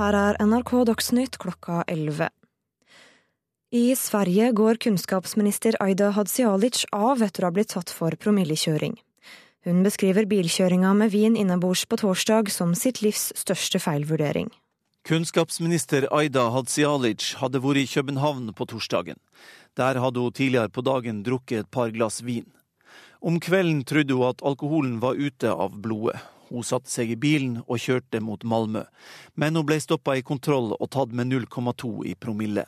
Her er NRK Dagsnytt klokka 11. I Sverige går kunnskapsminister Aida Hadzialic av etter å ha blitt tatt for promillekjøring. Hun beskriver bilkjøringa med vin innabords på torsdag som sitt livs største feilvurdering. Kunnskapsminister Aida Hadzialic hadde vært i København på torsdagen. Der hadde hun tidligere på dagen drukket et par glass vin. Om kvelden trodde hun at alkoholen var ute av blodet. Hun satte seg i bilen og kjørte mot Malmö, men hun ble stoppa i kontroll og tatt med 0,2 i promille.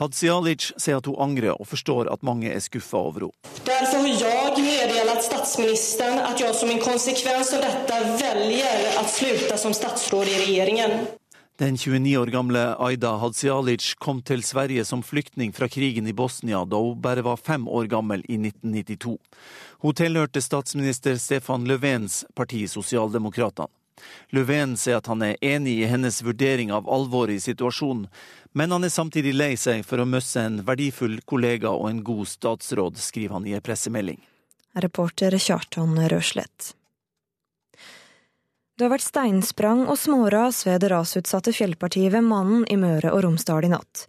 Hadzialic sier at hun angrer og forstår at mange er skuffa over henne. Derfor har jeg meddelt statsministeren at jeg som en konsekvens av dette velger å slutte som statsråd i regjeringen. Den 29 år gamle Aida Hadzialic kom til Sverige som flyktning fra krigen i Bosnia da hun bare var fem år gammel i 1992. Hun tilhørte statsminister Stefan Löfvens parti Sosialdemokratene. Löfven sier at han er enig i hennes vurdering av alvoret i situasjonen, men han er samtidig lei seg for å miste en verdifull kollega og en god statsråd, skriver han i en pressemelding. Reporter Kjartan Røslett. Det har vært steinsprang og småras ved det rasutsatte fjellpartiet ved Mannen i Møre og Romsdal i natt.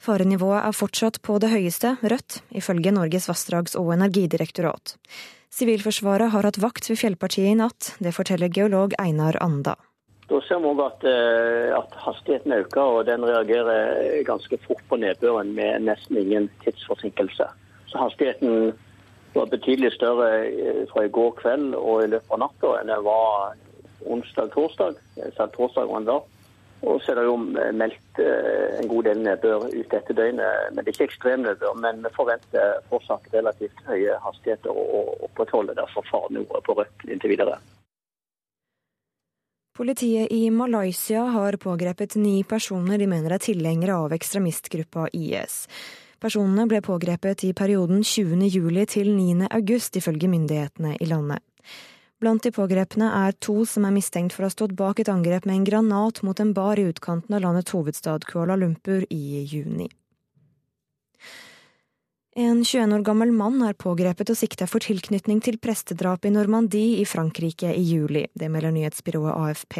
Farenivået er fortsatt på det høyeste, rødt, ifølge Norges vassdrags- og energidirektorat. Sivilforsvaret har hatt vakt ved fjellpartiet i natt, det forteller geolog Einar Anda. Da ser vi òg at, eh, at, hastigheten øker, og den reagerer ganske fort på nedbøren med nesten ingen tidsforsinkelse. Så hastigheten var betydelig større eh, fra i går kveld og i løpet av natta enn den var onsdag-torsdag. Torsdag var den. Og så er det jo meldt eh, en god del nedbør ut etter døgnet. Men det er ikke ekstrem nedbør. Men vi forventer fortsatt relativt høye hastigheter og opprettholder derfor farenivået på rødt inntil videre. Politiet i Malaysia har pågrepet ni personer de mener er tilhengere av ekstremistgruppa IS. Personene ble pågrepet i perioden 20. juli til 9. august, ifølge myndighetene i landet. Blant de pågrepne er to som er mistenkt for å ha stått bak et angrep med en granat mot en bar i utkanten av landets hovedstad Kuala Lumpur i juni. En 21 år gammel mann er pågrepet og sikta for tilknytning til prestedrap i Normandie i Frankrike i juli. Det melder nyhetsbyrået AFP.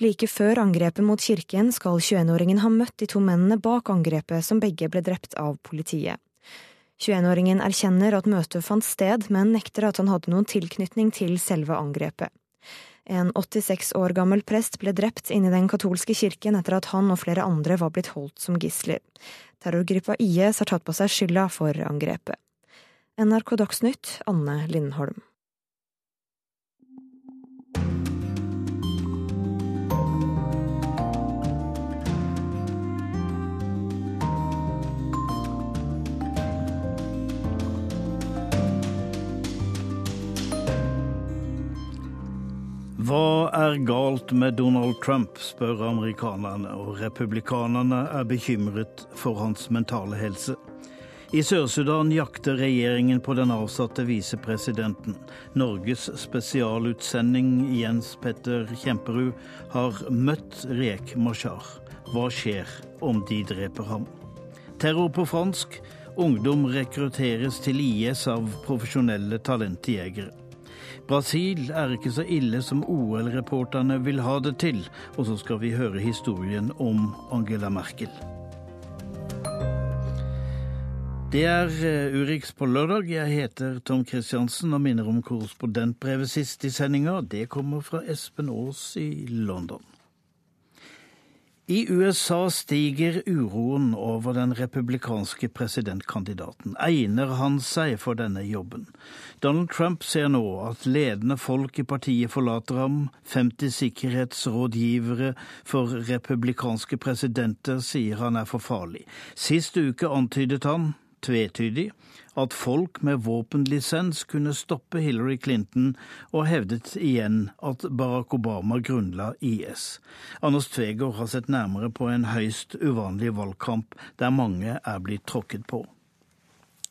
Like før angrepet mot kirken skal 21-åringen ha møtt de to mennene bak angrepet, som begge ble drept av politiet. 21-åringen erkjenner at møtet fant sted, men nekter at han hadde noen tilknytning til selve angrepet. En 86 år gammel prest ble drept inne i den katolske kirken etter at han og flere andre var blitt holdt som gisler. Terrorgruppa IS har tatt på seg skylda for angrepet. NRK Dagsnytt, Anne Lindholm. Hva er galt med Donald Trump, spør amerikanerne, og republikanerne er bekymret for hans mentale helse. I Sør-Sudan jakter regjeringen på den avsatte visepresidenten. Norges spesialutsending Jens Petter Kjemperud har møtt Riek Mashar. Hva skjer om de dreper ham? Terror på fransk. Ungdom rekrutteres til IS av profesjonelle talentjegere. Brasil er ikke så ille som OL-reporterne vil ha det til. Og så skal vi høre historien om Angela Merkel. Det er eh, Urix på lørdag. Jeg heter Tom Kristiansen og minner om korrespondentbrevet sist i sendinga. Det kommer fra Espen Aas i London. I USA stiger uroen over den republikanske presidentkandidaten. Egner han seg for denne jobben? Donald Trump ser nå at ledende folk i partiet forlater ham. 50 sikkerhetsrådgivere for republikanske presidenter sier han er for farlig. Sist uke antydet han tvetydig at folk med våpenlisens kunne stoppe Hillary Clinton, og hevdet igjen at Barack Obama grunnla IS. Anders Tvegård har sett nærmere på en høyst uvanlig valgkamp der mange er blitt tråkket på.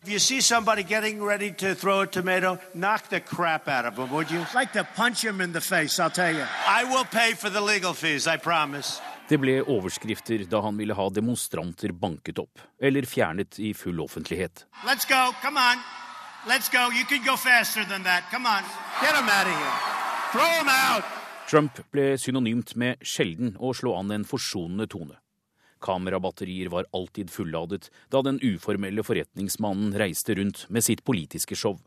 If you see somebody getting ready to throw a tomato, knock the crap out of them, would you? I'd like to punch him in the face, I'll tell you. I will pay for the legal fees, I promise. Det ble overskrifter da han ville ha demonstranter banket opp, eller fjernet i full offentlighet. Let's go, come on. Let's go. You can go faster than that. Come on. Get him out of here. Throw him out. Trump ble synonymt med sjelden å slå an en forsonende tone. Kamerabatterier var alltid fulladet da den uformelle forretningsmannen reiste rundt med sitt politiske show.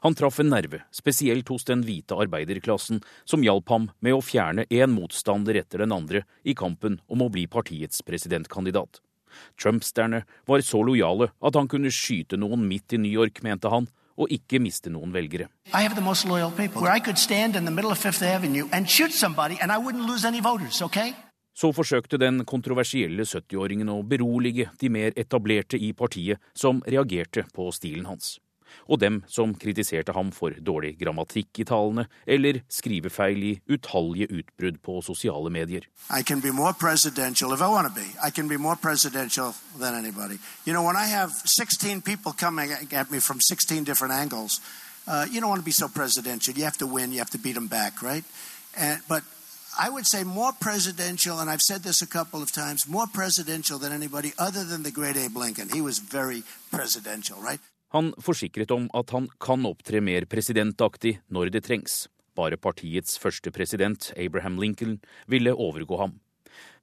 Han traff en nerve, spesielt hos den hvite arbeiderklassen, som hjalp ham med å fjerne én motstander etter den andre i kampen om å bli partiets presidentkandidat. Trump-stjerne var så lojale at han kunne skyte noen midt i New York, mente han, og ikke miste noen velgere. Så forsøkte den kontroversielle 70-åringen å berolige de mer etablerte i partiet, som reagerte på stilen hans og dem som kritiserte ham for dårlig grammatikk i talene eller skrivefeil i utallige utbrudd på sosiale medier. I can be more presidential if I want to be. I can be more presidential than anybody. You know, when I have 16 people coming at me from 16 different angles, uh, you don't want to be so presidential. You have to win, you have to beat them back, right? And, but I would say more presidential, and I've said this a couple of times, more presidential than anybody other than the great Abe Lincoln. He was very presidential, right? Han forsikret om at han kan opptre mer presidentaktig når det trengs. Bare partiets første president, Abraham Lincoln, ville overgå ham.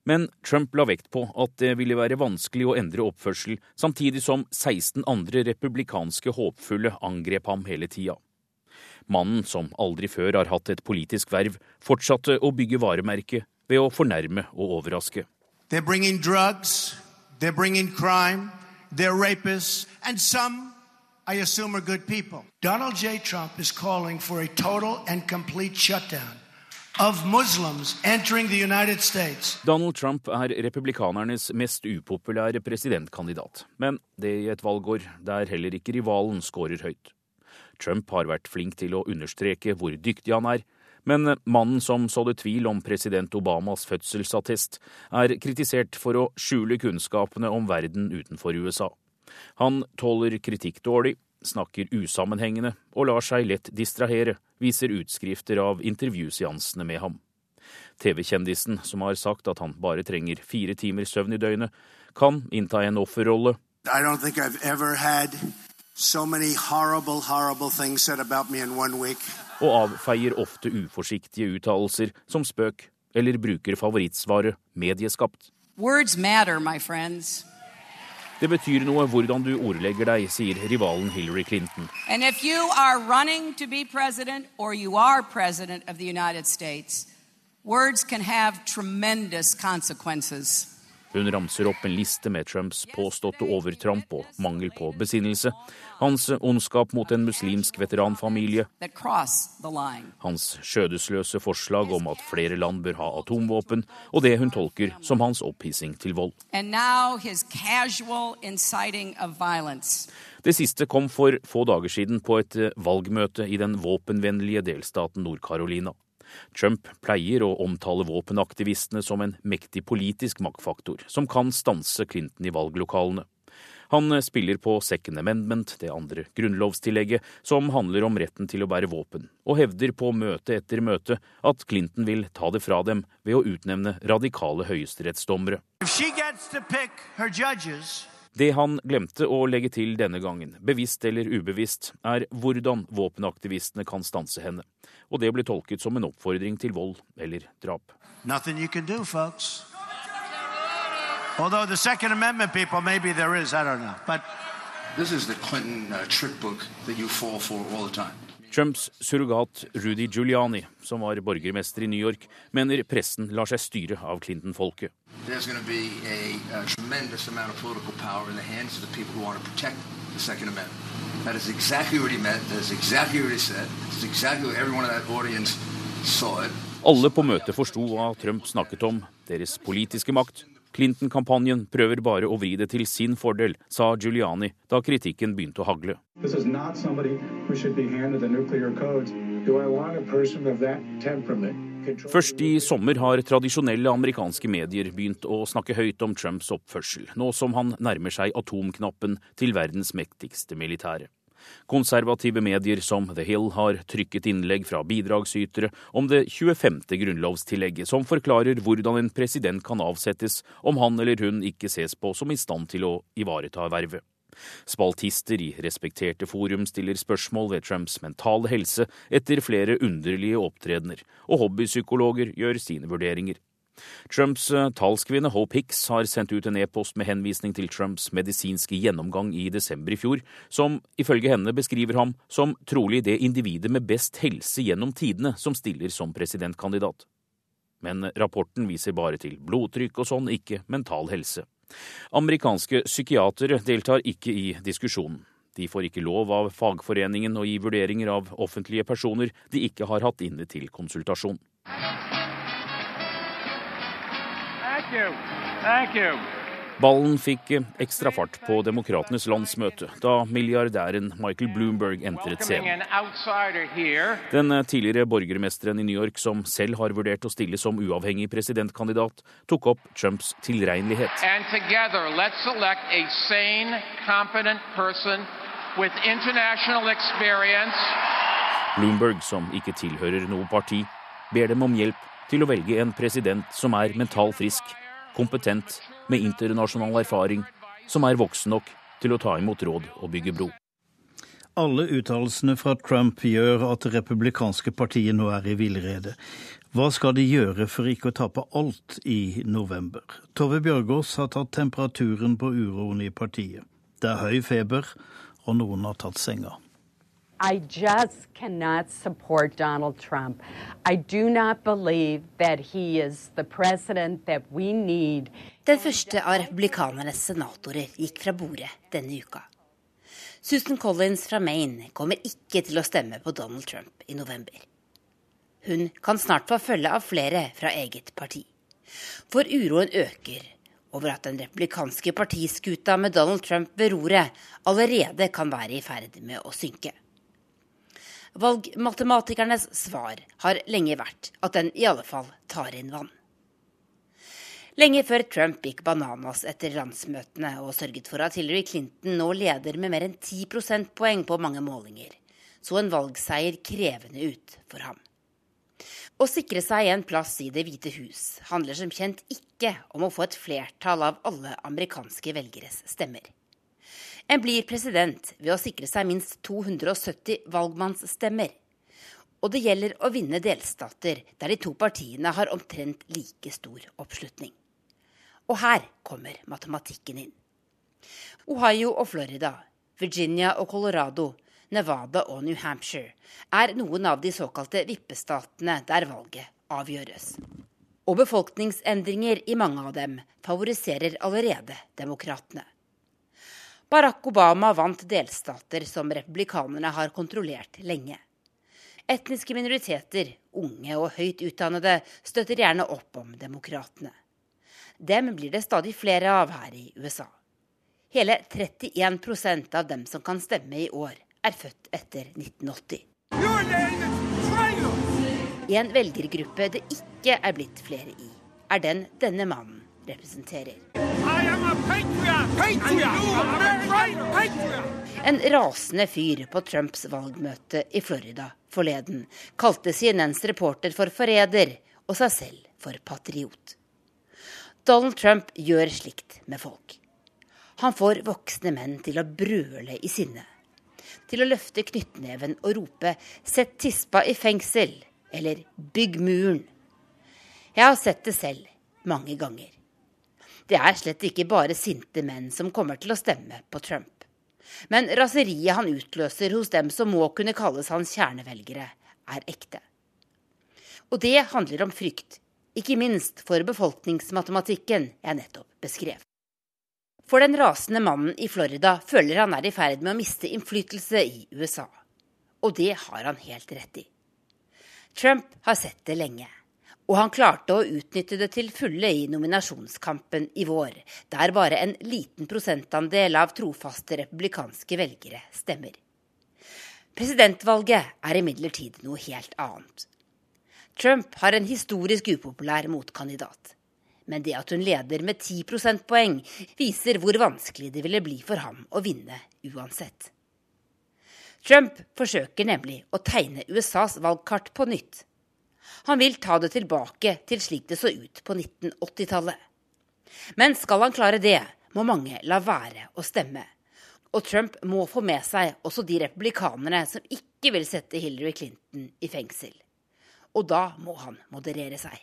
Men Trump la vekt på at det ville være vanskelig å endre oppførsel, samtidig som 16 andre republikanske håpfulle angrep ham hele tida. Mannen, som aldri før har hatt et politisk verv, fortsatte å bygge varemerket ved å fornærme og overraske. They're bringing drugs, they're bringing crime, they're rapists, and some I assume are good people. Donald J. Trump is calling for a total and complete shutdown. Donald Trump er republikanernes mest upopulære presidentkandidat. Men det i et valgår der heller ikke rivalen skårer høyt. Trump har vært flink til å understreke hvor dyktig han er, men mannen som sådde tvil om president Obamas fødselsattest, er kritisert for å skjule kunnskapene om verden utenfor USA. Han tåler kritikk dårlig, snakker usammenhengende og lar seg lett distrahere, viser utskrifter av intervjuseansene med ham. TV-kjendisen, som har sagt at han bare trenger fire timer søvn i døgnet, kan innta en offerrolle. So horrible, horrible og avfeier ofte uforsiktige uttalelser som spøk, eller bruker favorittsvaret medieskapt. Words matter, my friends. Det betyr noe hvordan du ordlegger deg, sier rivalen Hillary Clinton. States, words can have tremendous consequences. Hun ramser opp en liste med Trumps påståtte overtramp og mangel på besinnelse, hans ondskap mot en muslimsk veteranfamilie, hans skjødesløse forslag om at flere land bør ha atomvåpen, og det hun tolker som hans opphissing til vold. Det siste kom for få dager siden på et valgmøte i den våpenvennlige delstaten Nord-Carolina. Trump pleier å omtale våpenaktivistene som en mektig politisk maktfaktor, som kan stanse Clinton i valglokalene. Han spiller på Second Amendment, det andre grunnlovstillegget, som handler om retten til å bære våpen, og hevder på møte etter møte at Clinton vil ta det fra dem ved å utnevne radikale høyesterettsdommere. Det han glemte å legge til denne gangen, bevisst eller ubevisst, er hvordan våpenaktivistene kan stanse henne og det ble tolket som en oppfordring til vold eller drap. Do, Although the Second Amendment people, maybe there is, I don't know. But this is the Clinton uh, trick book that you fall for all the time. Trumps surrogat Rudy Giuliani, som var borgermester i New York, mener pressen lar seg styre av Clinton-folket. Is is. Alle på møtet forsto hva Trump snakket om, deres politiske makt. Clinton-kampanjen prøver bare å vri det til sin fordel, sa Giuliani da kritikken begynte å hagle. Først i sommer har tradisjonelle amerikanske medier begynt å snakke høyt om Trumps oppførsel, nå som han nærmer seg atomknappen til verdens mektigste militære. Konservative medier som The Hill har trykket innlegg fra bidragsytere om det 25. grunnlovstillegget, som forklarer hvordan en president kan avsettes om han eller hun ikke ses på som i stand til å ivareta vervet. Spaltister i respekterte forum stiller spørsmål ved Trumps mentale helse etter flere underlige opptredener, og hobbypsykologer gjør sine vurderinger. Trumps eh, talskvinne Hope Hicks har sendt ut en e-post med henvisning til Trumps medisinske gjennomgang i desember i fjor, som ifølge henne beskriver ham som trolig det individet med best helse gjennom tidene som stiller som presidentkandidat. Men rapporten viser bare til blodtrykk og sånn, ikke mental helse. Amerikanske psykiatere deltar ikke i diskusjonen. De får ikke lov av fagforeningen å gi vurderinger av offentlige personer de ikke har hatt inne til konsultasjon. Thank you. Thank you. Ballen fikk ekstra fart på Demokratenes landsmøte da milliardæren Michael Bloomberg entret scenen. Den tidligere borgermesteren i New York, som selv har vurdert å stille som uavhengig presidentkandidat, tok opp Trumps tilregnelighet. Bloomberg, som ikke tilhører noe parti, ber dem om hjelp til å velge en president som er mentalt frisk, kompetent med internasjonal erfaring, som er voksen nok til å ta imot råd og bygge bro. Alle uttalelsene fra Trump gjør at det republikanske partiet nå er i villrede. Hva skal de gjøre for ikke å tape alt i november? Tove Bjørgaas har tatt temperaturen på uroen i partiet. Det er høy feber, og noen har tatt senga. I just cannot support Donald Trump. I do not believe that he is the president that we need. Den første av republikanernes senatorer gikk fra bordet denne uka. Susan Collins fra Maine kommer ikke til å stemme på Donald Trump i november. Hun kan snart få følge av flere fra eget parti. For uroen øker over at den republikanske partiskuta med Donald Trump ved roret allerede kan være i ferd med å synke. Valgmatematikernes svar har lenge vært at den i alle fall tar inn vann. Lenge før Trump gikk bananas etter landsmøtene og sørget for at Hillary Clinton nå leder med mer enn 10 prosentpoeng på mange målinger, så en valgseier krevende ut for ham. Å sikre seg en plass i Det hvite hus handler som kjent ikke om å få et flertall av alle amerikanske velgeres stemmer. En blir president ved å sikre seg minst 270 valgmannsstemmer. Og det gjelder å vinne delstater der de to partiene har omtrent like stor oppslutning. Og her kommer matematikken inn. Ohio og Florida, Virginia og Colorado, Nevada og New Hampshire er noen av de såkalte vippestatene der valget avgjøres. Og befolkningsendringer i mange av dem favoriserer allerede demokratene. Barack Obama vant delstater som republikanerne har kontrollert lenge. Etniske minoriteter, unge og høyt utdannede, støtter gjerne opp om demokratene. Dem blir det stadig flere av her i USA. Hele 31% av dem som kan stemme i år, er født etter 1980. I En velgergruppe det ikke er blitt flere i, er den denne mannen representerer. En rasende fyr på Trumps valgmøte i Florida forleden kalte CNNs reporter for forræder og seg selv for patriot. Donald Trump gjør slikt med folk. Han får voksne menn til å brøle i sinne. Til å løfte knyttneven og rope 'sett tispa i fengsel' eller 'bygg muren'. Jeg har sett det selv mange ganger. Det er slett ikke bare sinte menn som kommer til å stemme på Trump. Men raseriet han utløser hos dem som må kunne kalles hans kjernevelgere, er ekte. Og det handler om frykt, ikke minst for befolkningsmatematikken jeg nettopp beskrev. For den rasende mannen i Florida føler han er i ferd med å miste innflytelse i USA. Og det har han helt rett i. Trump har sett det lenge. Og han klarte å utnytte det til fulle i nominasjonskampen i vår, der bare en liten prosentandel av trofaste republikanske velgere stemmer. Presidentvalget er imidlertid noe helt annet. Trump har en historisk upopulær motkandidat. Men det at hun leder med 10 prosentpoeng, viser hvor vanskelig det ville bli for ham å vinne uansett. Trump forsøker nemlig å tegne USAs valgkart på nytt han vil ta det tilbake til slik det så ut på 1980-tallet. Men skal han klare det, må mange la være å stemme. Og Trump må få med seg også de republikanerne som ikke vil sette Hillary Clinton i fengsel. Og da må han moderere seg.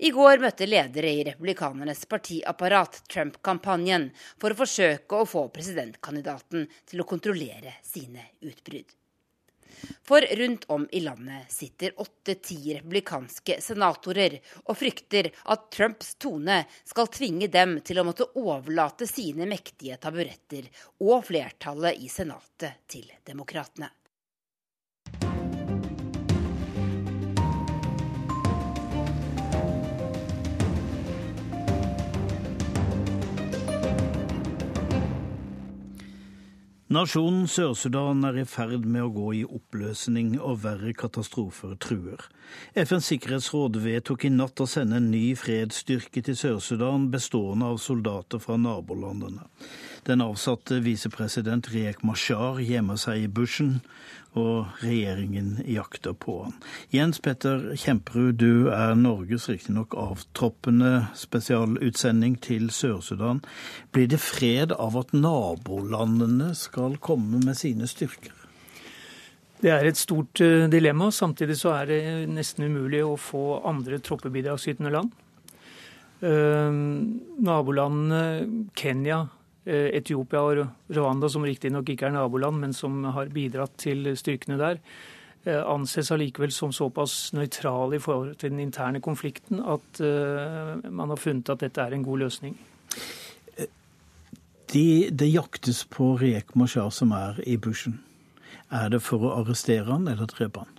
I går møtte ledere i republikanernes partiapparat Trump-kampanjen for å forsøke å få presidentkandidaten til å kontrollere sine utbrudd. For rundt om i landet sitter åtte-ti republikanske senatorer og frykter at Trumps tone skal tvinge dem til å måtte overlate sine mektige taburetter og flertallet i Senatet til demokratene. Nasjonen Sør-Sudan er i ferd med å gå i oppløsning, og verre katastrofer truer. FNs sikkerhetsråd vedtok i natt å sende en ny fredsstyrke til Sør-Sudan, bestående av soldater fra nabolandene. Den avsatte visepresident Riek Mashar gjemmer seg i bushen, og regjeringen jakter på han. Jens Petter Kjemperud, du er Norges riktignok avtroppende spesialutsending til Sør-Sudan. Blir det fred av at nabolandene skal komme med sine styrker? Det er et stort eh, dilemma. Samtidig så er det nesten umulig å få andre troppebidragsytende land. Uh, nabolandene Kenya, Eh, Etiopia og Rwanda, som riktignok ikke er naboland, men som har bidratt til styrkene der, eh, anses allikevel som såpass nøytrale i forhold til den interne konflikten at eh, man har funnet at dette er en god løsning. De, det jaktes på Riek Mashar som er i bushen. Er det for å arrestere han eller drepe han?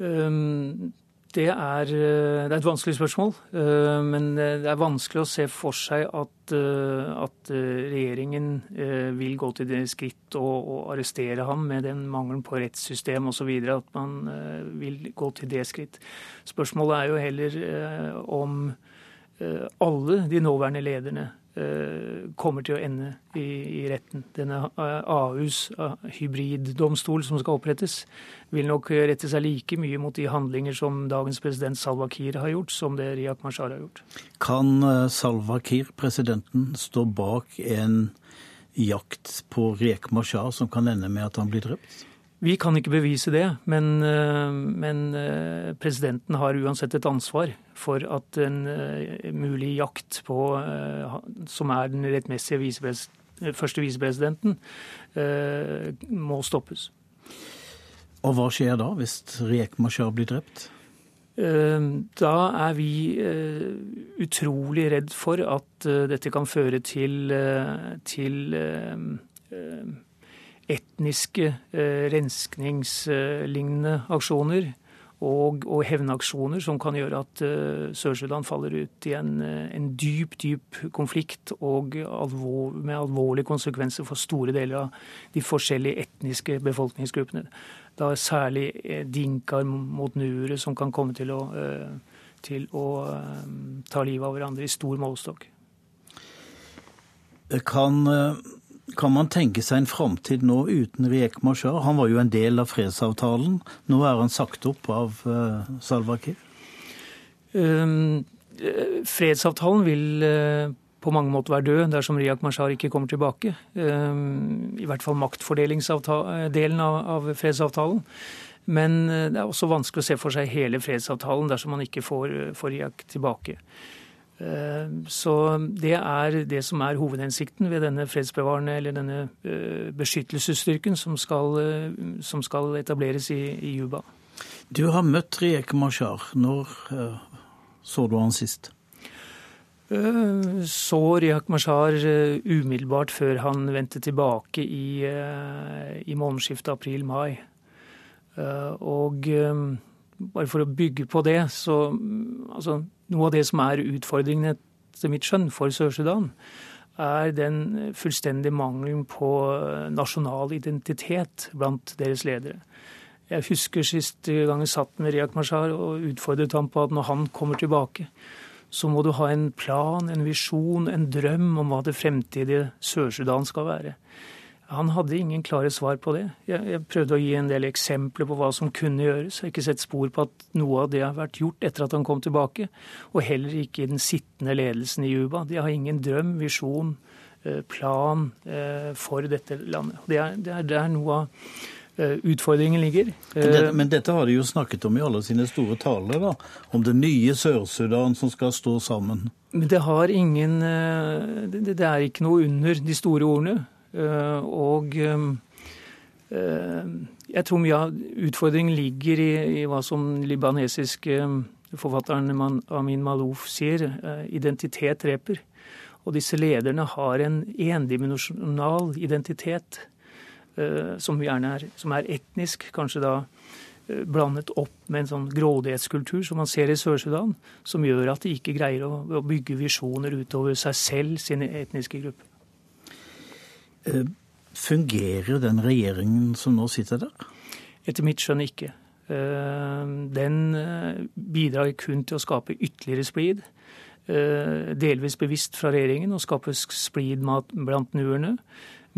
Um, det er, eh, det er, et vanskelig spørsmål. Eh, men det er vanskelig å se for seg at, eh, at regjeringen vil gå til det skritt å, å arrestere ham med den mangelen på rettssystem osv. At man vil gå til det skritt. Spørsmålet er jo heller om alle de nåværende lederne kommer til å ende i, retten. Denne AUs hybriddomstol som skal opprettes, vil nok rette seg like mye mot de handlinger som dagens president Salwa Kiir har gjort, som det Riyak Mashar har gjort. Kan eh, Salwa Kiir, presidenten, stå bak en jakt på Riyak Mashar som kan ende med at han blir drept? Vi kan ikke bevise det, men, eh, men, eh, presidenten har uansett et ansvar for at en mulig jakt på, som er den rettmessige første visepresidenten, må stoppes. Og hva skjer da, hvis Riek Mashar blir drept? Da er vi eh, utrolig redd for at eh, dette kan føre til, eh, til etniske renskningslignende aksjoner og, og hevnaksjoner som kan gjøre at uh, Sør-Sudan faller ut i en, en, dyp, dyp konflikt og alvor, med alvorlige konsekvenser for store deler av de forskjellige etniske befolkningsgruppene da særlig dinkar dinkaer mot nuere som kan komme til å, uh, til å uh, ta livet av hverandre i stor målestokk. Kan, kan, man tenke seg en framtid nå uten Riek Mashar? Han var jo en del av fredsavtalen. Nå er han sagt opp av uh, Salva Kiir. Um, fredsavtalen vil uh, på mange måter være død dersom Riyak Mashar ikke kommer tilbake. Um, I hvert fall maktfordelingsdelen av fredsavtalen. Men eh, det er også vanskelig å se for seg hele fredsavtalen dersom man ikke får, får Riyak tilbake. Ehm, så det er det som er hovedhensikten ved denne fredsbevarende eller denne eh, beskyttelsesstyrken som skal, eh, som skal etableres i, i, Juba. Du har møtt Riek Mashar. Når så du han sist? Eh, så Riek Mashar eh, umiddelbart før han vendte tilbake i, eh, i månedsskiftet april-mai. Og bare for å bygge på det, så altså, Noe av det som er utfordringen etter mitt skjønn for Sør-Sudan, er den fullstendige mangelen på nasjonal identitet blant deres ledere. Jeg husker sist gang jeg satt med Riyak Mashar og utfordret ham på at når han kommer tilbake, så må du ha en plan, en visjon, en drøm om hva det fremtidige Sør-Sudan skal være. Han hadde ingen klare svar på det. Jeg, jeg, prøvde å gi en del eksempler på hva som kunne gjøres. Jeg har ikke sett spor på at noe av det har vært gjort etter at han kom tilbake. Og heller ikke i den sittende ledelsen i Juba. De har ingen drøm, visjon plan for dette landet. Det er, det er, det er noe av utfordringen ligger. Men, men dette har de jo snakket om i alle sine store taler, da. Om det nye Sør-Sudan som skal stå sammen. Men det har ingen Det er ikke noe under de store ordene. Og jeg tror mye av utfordringen ligger i, i hva som libanesiske forfatteren Amin Malouf sier. Identitet dreper. Og disse lederne har en endimensjonal identitet som gjerne er, som er etnisk, kanskje da blandet opp med en sånn grådighetskultur som man ser i Sør-Sudan, som gjør at de ikke greier å bygge visjoner utover seg selv, sin etniske gruppe. Fungerer den regjeringen som nå sitter der? Etter mitt skjønn ikke. Den bidrar kun til å skape ytterligere splid. Delvis bevisst fra regjeringen å skape splid blant nuerne.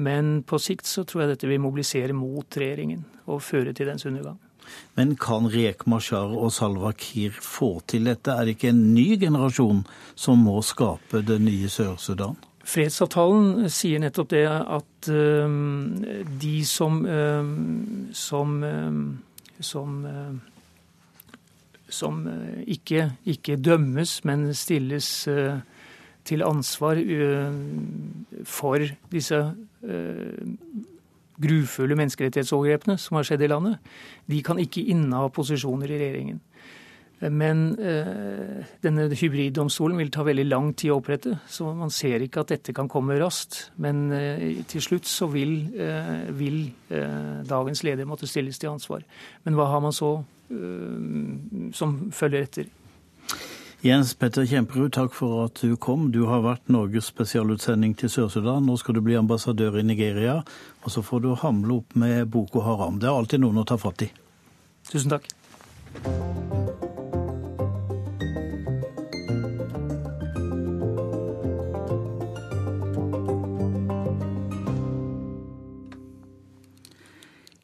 Men på sikt så tror jeg dette vil mobilisere mot regjeringen og føre til dens undergang. Men kan Rek Mashar og Salwa Kiir få til dette? Er det ikke en ny generasjon som må skape det nye Sør-Sudan? Fredsavtalen sier nettopp det at de som, som, som, som ikke, ikke, dømmes, men stilles til ansvar for disse grufulle menneskerettighetsovergrepene som har skjedd i landet, de kan ikke inneha posisjoner i regjeringen. Men eh, denne hybriddomstolen vil ta veldig lang tid å opprette, så man ser ikke at dette kan komme raskt. Men eh, til slutt så vil, eh, vil dagens leder måtte stilles til ansvar. Men hva har man så som følger etter? Jens Petter Kjemperud, takk for at du kom. Du har vært Norges spesialutsending til Sør-Sudan. Nå skal du bli ambassadør i Nigeria, og så får du hamle opp med Boko Haram. Det er alltid noen å ta fatt i. Tusen takk.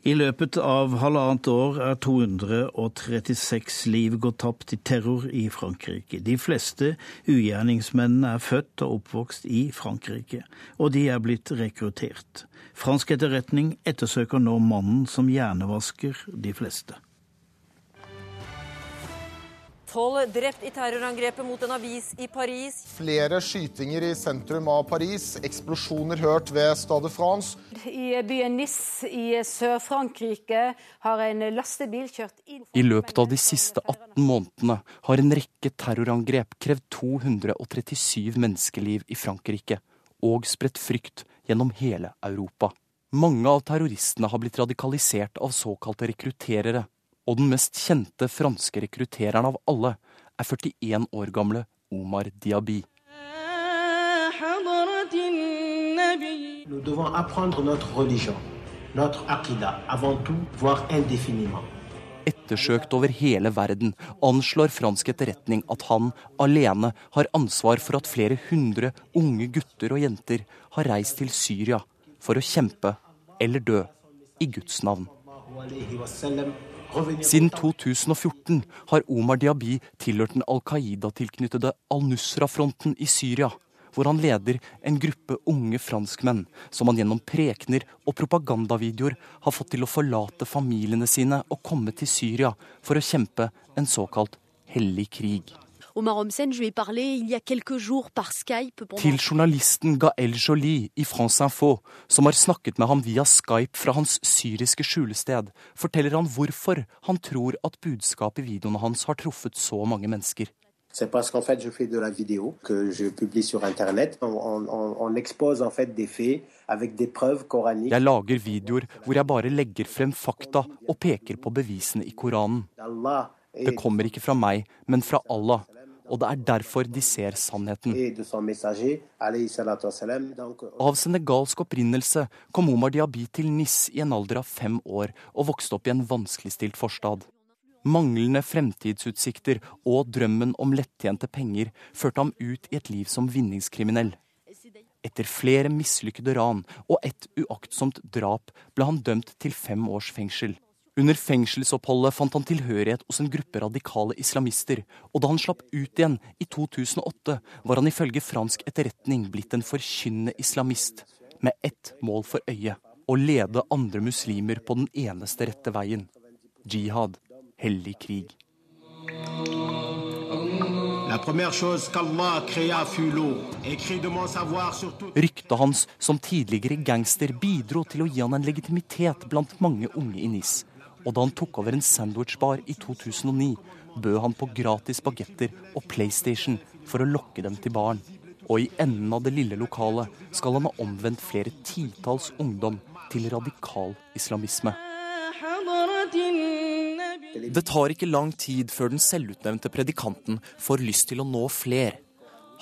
I løpet av halvannet år er 236 liv gått tapt i terror i Frankrike. De fleste ugjerningsmennene er født og oppvokst i Frankrike, og de er blitt rekruttert. Fransk etterretning ettersøker nå mannen som hjernevasker de fleste. Tolv drept i terrorangrepet mot en avis i Paris. Flere skytinger i sentrum av Paris. Eksplosjoner hørt ved Stade France. I byen Nice i Sør-Frankrike har en lastebil kjørt inn I løpet av de siste 18 månedene har en rekke terrorangrep krevd 237 menneskeliv i Frankrike, og spredt frykt gjennom hele Europa. Mange av terroristene har blitt radikalisert av såkalte rekrutterere og den mest kjente franske rekruttereren av alle er 41 år gamle Omar Diaby. Nous devons apprendre notre religion, notre akida, avant tout, voire indéfiniment. Ettersøkt over hele verden anslår fransk etterretning at han alene har ansvar for at flere hundre unge gutter og jenter har reist til Syria for å kjempe eller dø i Guds navn. Siden 2014 har Omar Diaby tilhørt den Al Qaida-tilknyttede Al-Nusra-fronten i Syria, hvor han leder en gruppe unge franskmenn som han gjennom prekener og propagandavideoer har fått til å forlate familiene sine og komme til Syria for å kjempe en såkalt hellig krig. Omar Homsen, je lui ai parlé il y a quelques jours par Skype. Til journalisten Gael Jolie i France Info, som har snakket med ham via Skype fra hans syriske skjulested, forteller han hvorfor han tror at budskapet i videoene hans har truffet så mange mennesker. C'est parce qu'en fait, je fais de la vidéo que je publie sur Internet. On, on, on expose en fait des faits avec des preuves coraniques. Jeg lager videoer hvor jeg bare legger frem fakta og peker på bevisene i Koranen. Det kommer ikke fra meg, men fra Allah, og det er derfor de ser sannheten. Av senegalsk opprinnelse kom Omar Diaby til Nis i en alder av fem år og vokste opp i en vanskeligstilt forstad. Manglende fremtidsutsikter og drømmen om lettjente penger førte ham ut i et liv som vinningskriminell. Etter flere mislykkede ran og et uaktsomt drap ble han dømt til fem års fengsel. Under fengselsoppholdet fant han tilhørighet hos en gruppe radikale islamister, og da han slapp ut igjen i 2008, var han ifølge fransk etterretning blitt en forkynnende islamist, med ett mål for øye å lede andre muslimer på den eneste rette veien jihad, hellig krig. Ryktet hans som tidligere gangster bidro til å gi han en legitimitet blant mange unge i NIS. Og da han tok over en sandwichbar i 2009, bød han på gratis bagetter og PlayStation for å lokke dem til baren. Og i enden av det lille lokalet skal han ha omvendt flere titalls ungdom til radikal islamisme. Det tar ikke lang tid før den selvutnevnte predikanten får lyst til å nå fler.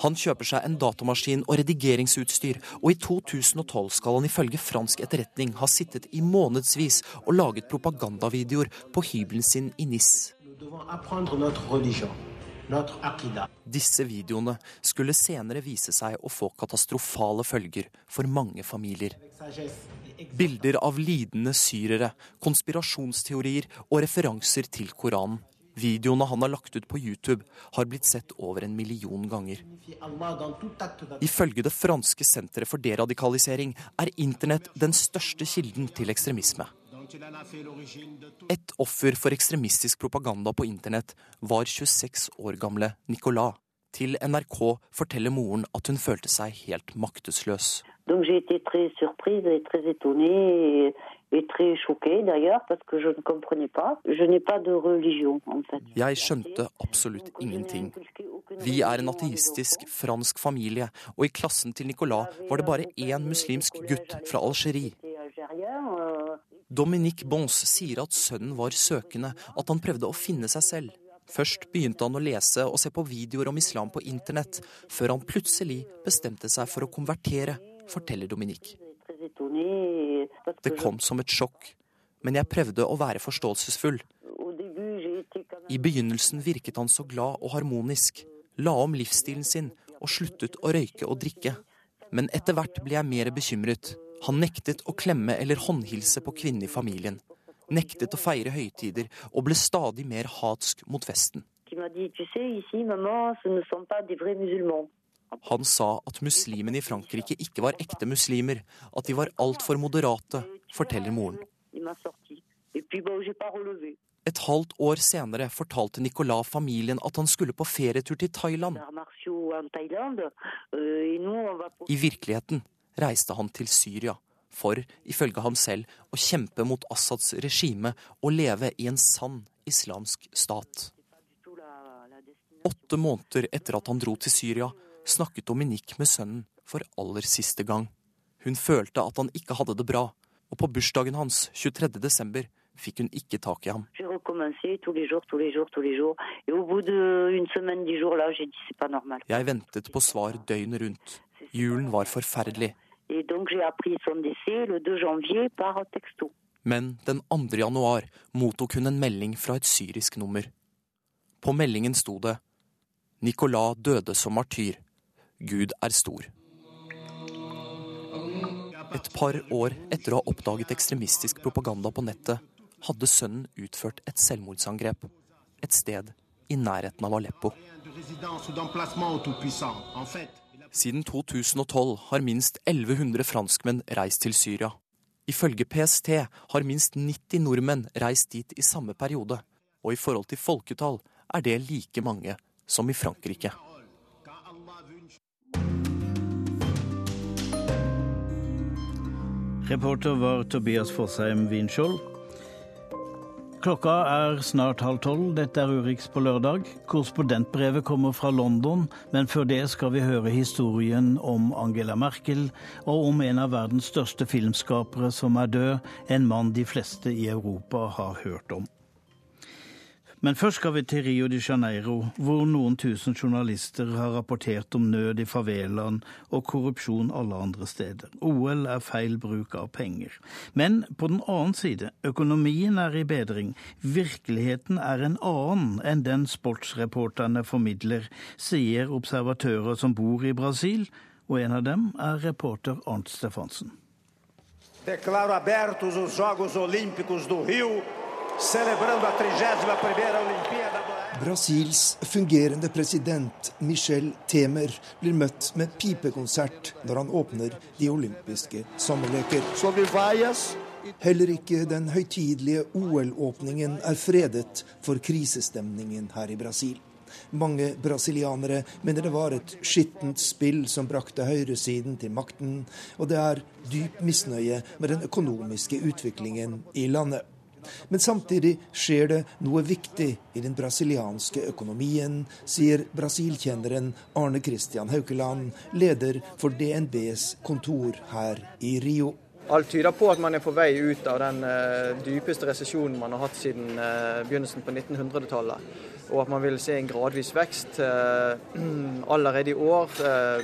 Han kjøper seg en datamaskin og redigeringsutstyr, og i 2012 skal han ifølge fransk etterretning ha sittet i månedsvis og laget propagandavideoer på hybelen sin i Nis. Disse videoene skulle senere vise seg å få katastrofale følger for mange familier. Bilder av lidende syrere, konspirasjonsteorier og referanser til Koranen. Videoene han har lagt ut på YouTube, har blitt sett over en million ganger. Ifølge det franske senteret for deradikalisering er internett den største kilden til ekstremisme. Et offer for ekstremistisk propaganda på internett var 26 år gamle Nicolas. Til NRK forteller moren at hun følte seg helt maktesløs. Donc j'ai été très surprise et très étonnée et, et très choquée d'ailleurs parce que je ne comprenais pas. Je n'ai pas de religion en fait. Jeg skjønte absolutt ingenting. Vi er en ateistisk fransk familie, og i klassen til Nicolas var det bare én muslimsk gutt fra Algerie. Dominique Bons sier at sønnen var søkende, at han prøvde å finne seg selv. Først begynte han å lese og se på videoer om islam på internett, før han plutselig bestemte seg for å konvertere, forteller Dominique. Det kom som et sjokk, men jeg prøvde å være forståelsesfull. I begynnelsen virket han så glad og harmonisk, la om livsstilen sin og sluttet å røyke og drikke. Men etter hvert ble jeg mer bekymret. Han nektet å klemme eller håndhilse på kvinnen i familien. Nektet å feire høytider og ble stadig mer hatsk mot Vesten. Han sa at muslimene i Frankrike ikke var ekte muslimer, at de var altfor moderate, forteller moren. Et halvt år senere fortalte Nicolas familien at han skulle på ferietur til Thailand. I virkeligheten reiste han til Syria for, ifølge ham selv, å kjempe mot Assads regime og leve i en sann islamsk stat. Åtte måneder etter at han dro til Syria, snakket Dominique med sønnen for aller siste gang. Hun følte at han ikke hadde det bra, og på bursdagen hans, 23. desember, fikk hun ikke tak i ham. Jeg ventet på svar døgnet rundt. Julen var forferdelig. Men den 2. januar mottok hun en melding fra et syrisk nummer. På meldingen sto det Nicolas døde som martyr. Gud er stor. Et par år etter å ha oppdaget ekstremistisk propaganda på nettet, hadde sønnen utført et selvmordsangrep et sted i nærheten av Aleppo. Siden 2012 har minst 1100 franskmenn reist til Syria. Ifølge PST har minst 90 nordmenn reist dit i samme periode, og i forhold til folketall er det like mange som i Frankrike. Reporter var Tobias Fosheim Winskjold. Klokka er snart halv tolv. Dette er Urix på lørdag. Korrespondentbrevet kommer fra London, men før det skal vi høre historien om Angela Merkel, og om en av verdens største filmskapere som er død, en mann de fleste i Europa har hørt om. Men først skal vi til Rio de Janeiro, hvor noen tusen journalister har rapportert om nød i favelaen og korrupsjon alle andre steder. OL er feil bruk av penger. Men på den annen side, økonomien er i bedring. Virkeligheten er en annen enn den sportsreporterne formidler, sier observatører som bor i Brasil, og en av dem er reporter Arnt Stefansen. Declaro abertos os Jogos Olímpicos do Rio Brasils fungerende president Michel Temer blir møtt med pipekonsert når han åpner de olympiske sommerleker. Heller ikke den høytidelige OL-åpningen er fredet for krisestemningen her i Brasil. Mange brasilianere mener det var et skittent spill som brakte høyresiden til makten, og det er dyp misnøye med den økonomiske utviklingen i landet. Men samtidig skjer det noe viktig i den brasilianske økonomien, sier brasilkjenneren Arne Christian Haukeland, leder for DNBs kontor her i Rio. Alt tyder på at man er på vei ut av den uh, dypeste resesjonen man har hatt siden uh, begynnelsen på 1900-tallet. Og at man vil se en gradvis vekst. Uh, allerede i år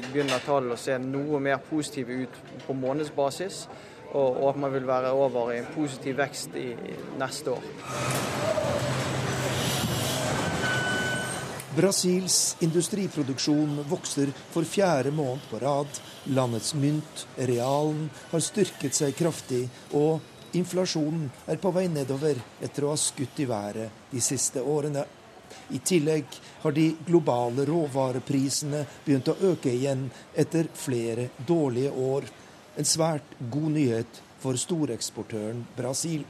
begynner tallene å se noe mer positive ut på månedsbasis. Og, og, at man vil være over i en positiv vekst i, i neste år. Brasils industriproduksjon vokser for fjerde måned på rad. Landets mynt, realen, har styrket seg kraftig, og inflasjonen er på vei nedover etter å ha skutt i været de siste årene. I tillegg har de globale råvareprisene begynt å øke igjen etter flere dårlige år. En svært god nyhet for storeksportøren Brasil.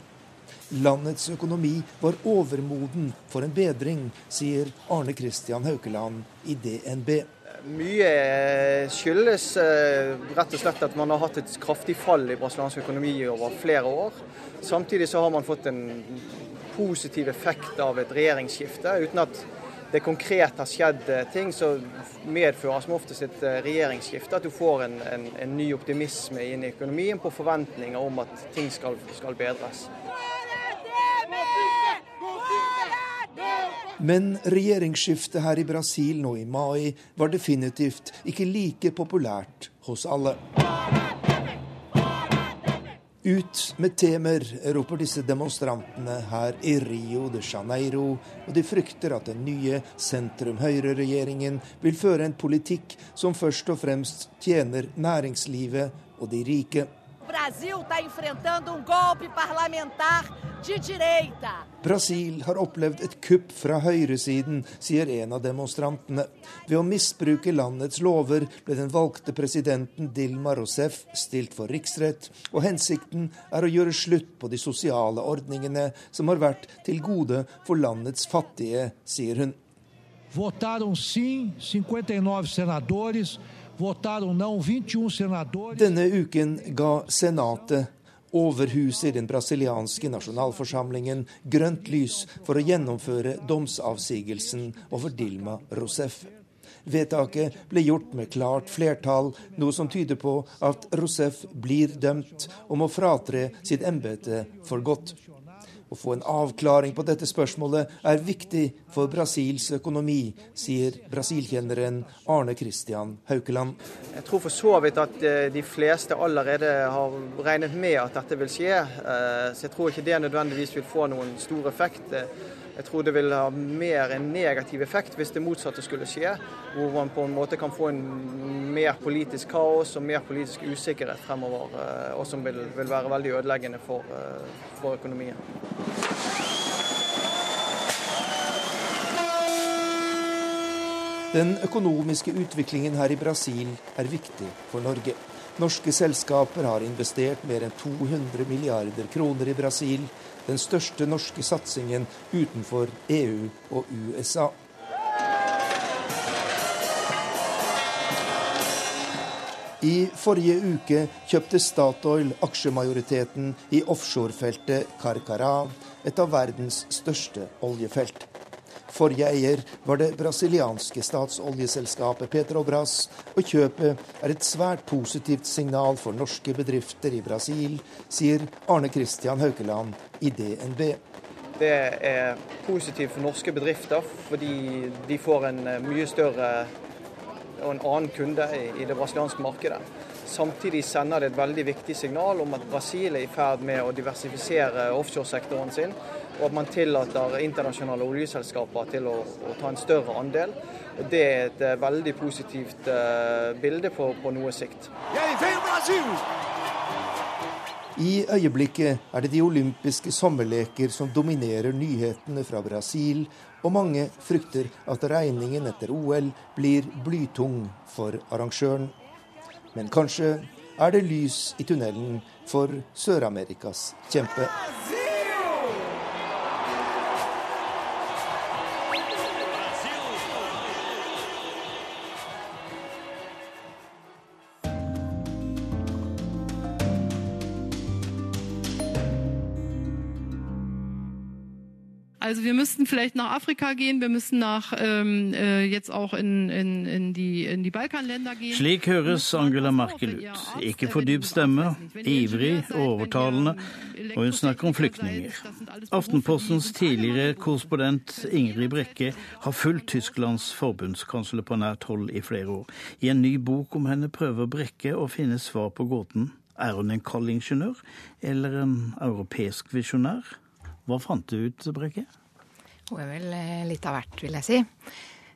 Landets økonomi var overmoden for en bedring, sier Arne Christian Haukeland i DNB. Mye skyldes eh, rett og slett at man har hatt et kraftig fall i brasiliansk økonomi over flere år. Samtidig så har man fått en positiv effekt av et regjeringsskifte. Uten at det konkret har skjedd eh, ting, så medfører som oftest et eh, regjeringsskifte at du får en, en, en ny optimisme inn i økonomien på forventninger om at ting skal, skal bedres. Men regjeringsskiftet her i Brasil nå i mai var definitivt ikke like populært hos alle. Ut med temer, roper disse demonstrantene her i Rio de Janeiro, og de frykter at den nye sentrum-høyre-regjeringen vil føre en politikk som først og fremst tjener næringslivet og de rike. Brasil está enfrentando um golpe parlamentar de direita. Brasil har opplevd et kupp fra høyresiden, sier en av demonstrantene. Ved å misbruke landets lover ble den valgte presidenten Dilma Rousef stilt for riksrett, og hensikten er å gjøre slutt på de sosiale ordningene som har vært til gode for landets fattige, sier hun. Votaram sim 59 senadores. 21 senadores. Denne uken ga Senatet, overhuset i den brasilianske nasjonalforsamlingen, grønt lys for å gjennomføre domsavsigelsen over Dilma Rousef. Vedtaket ble gjort med klart flertall, noe som tyder på at Rousef blir dømt og må fratre sitt embete for godt. Å få en avklaring på dette spørsmålet er viktig for Brasils økonomi, sier brasilkjenneren Arne Christian Haukeland. Jeg tror for så vidt at eh, de fleste allerede har regnet med at dette vil skje. Eh, så jeg tror ikke det nødvendigvis vil få noen stor effekt. Jeg tror det vil ha mer en negativ effekt hvis det motsatte skulle skje. Hvor man på en måte kan få en mer politisk kaos og mer politisk usikkerhet fremover. Eh, og som vil, vil være veldig ødeleggende for, eh, for økonomien. Den økonomiske utviklingen her i Brasil er viktig for Norge. Norske selskaper har investert mer enn 200 milliarder kroner i Brasil den største norske satsingen utenfor EU og USA. I forrige uke kjøpte Statoil aksjemajoriteten i offshorefeltet Karkara, et av verdens største oljefelt. Forrige eier var det brasilianske statsoljeselskapet Petrobras, og kjøpet er et svært positivt signal for norske bedrifter i Brasil, sier Arne Christian Haukeland i DNB. Det er positivt for norske bedrifter, fordi de får en eh, mye større og en annen kunde i det brasilianske markedet. Samtidig sender det et veldig viktig signal om at Brasil er i ferd med å diversifisere offshoresektoren sin og at man tillater internasjonale oljeselskaper til å, å ta en større andel. Og Det er et uh, veldig positivt uh, bilde på, på, noe sikt. I øyeblikket er det de olympiske sommerleker som dominerer nyhetene fra Brasil, og mange frykter at regningen etter OL blir blytung for arrangøren. Men kanskje er det lys i tunnelen for Sør-Amerikas kjempe. Also wir müssten vielleicht nach Afrika gehen, wir müssen nach ähm, äh, jetzt auch in, in, in, die, in die Balkanländer gehen. Slik høres Angela Merkel ut. Ikke for dyp stemme, ivrig, overtalende, og hun snakker om flyktninger. Aftenpostens tidligere korrespondent Ingrid Brekke har fulgt Tysklands forbundskansler på nært hold i flere år. I en ny bok om henne prøver Brekke å finne svar på gåten. Er hun en kald ingeniør eller en europeisk visjonær? Hva fant du ut, Brekke? Hun er vel eh, litt av hvert, vil jeg si.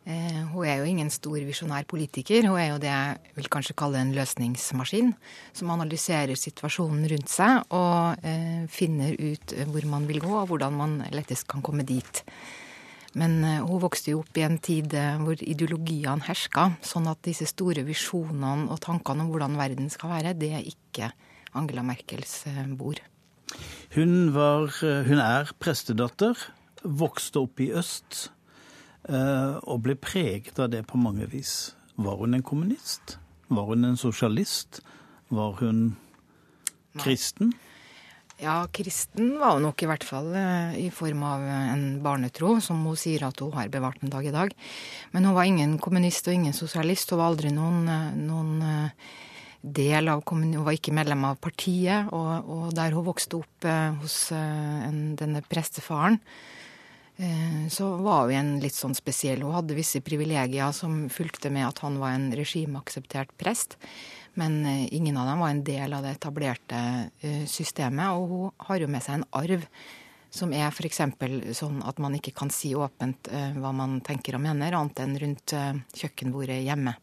Eh, hun er jo ingen stor visjonær politiker. Hun er jo det jeg vil kanskje kalle en løsningsmaskin, som analyserer situasjonen rundt seg og eh, finner ut hvor man vil gå, og hvordan man lettest kan komme dit. Men hun vokste jo opp i en tid hvor ideologiene herska, sånn at disse store visjonene og tankene om hvordan verden skal være, det er ikke Angela Merkels bord. Hun, var, hun er prestedatter, vokste opp i øst og ble preget av det på mange vis. Var hun en kommunist? Var hun en sosialist? Var hun kristen? Ja, kristen var hun nok i hvert fall i form av en barnetro, som hun sier at hun har bevart en dag i dag. Men hun var ingen kommunist og ingen sosialist. Hun var aldri noen, noen del av Hun var ikke medlem av partiet, og, og der hun vokste opp eh, hos eh, en, denne prestefaren, eh, så var hun en litt sånn spesiell. Hun hadde visse privilegier som fulgte med at han var en regimeakseptert prest. Men ingen av dem var en del av det etablerte systemet, og hun har jo med seg en arv som er f.eks. sånn at man ikke kan si åpent hva man tenker og mener, annet enn rundt kjøkkenbordet hjemme.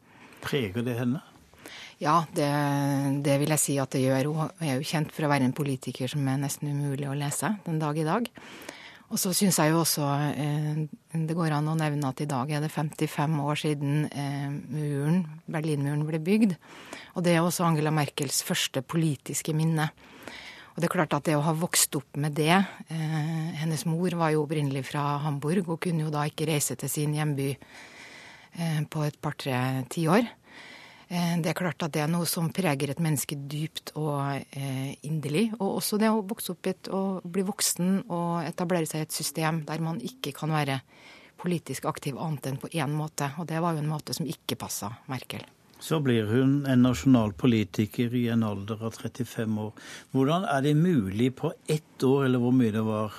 Preger det henne? Ja, det, det, vil jeg si at det gjør. Hun er jo kjent for å være en politiker som er nesten umulig å lese den dag i dag. Og så syns jeg jo også eh, det går an å nevne at i dag er det 55 år siden eh, muren, Berlinmuren ble bygd. Og det er også Angela Merkels første politiske minne. Og det er klart at det å ha vokst opp med det eh, Hennes mor var jo opprinnelig fra Hamburg og kunne jo da ikke reise til sin hjemby eh, på et par-tre tiår. Eh, det er klart at det er noe som preger et menneske dypt og eh, inderlig. Og også det å vokse opp et, og bli voksen og etablere seg i et system der man ikke kan være politisk aktiv annet enn på én måte. Og det var jo en måte som ikke passa Merkel. Så blir hun en nasjonal politiker i en alder av 35 år. Hvordan er det mulig på ett år, eller hvor mye det var,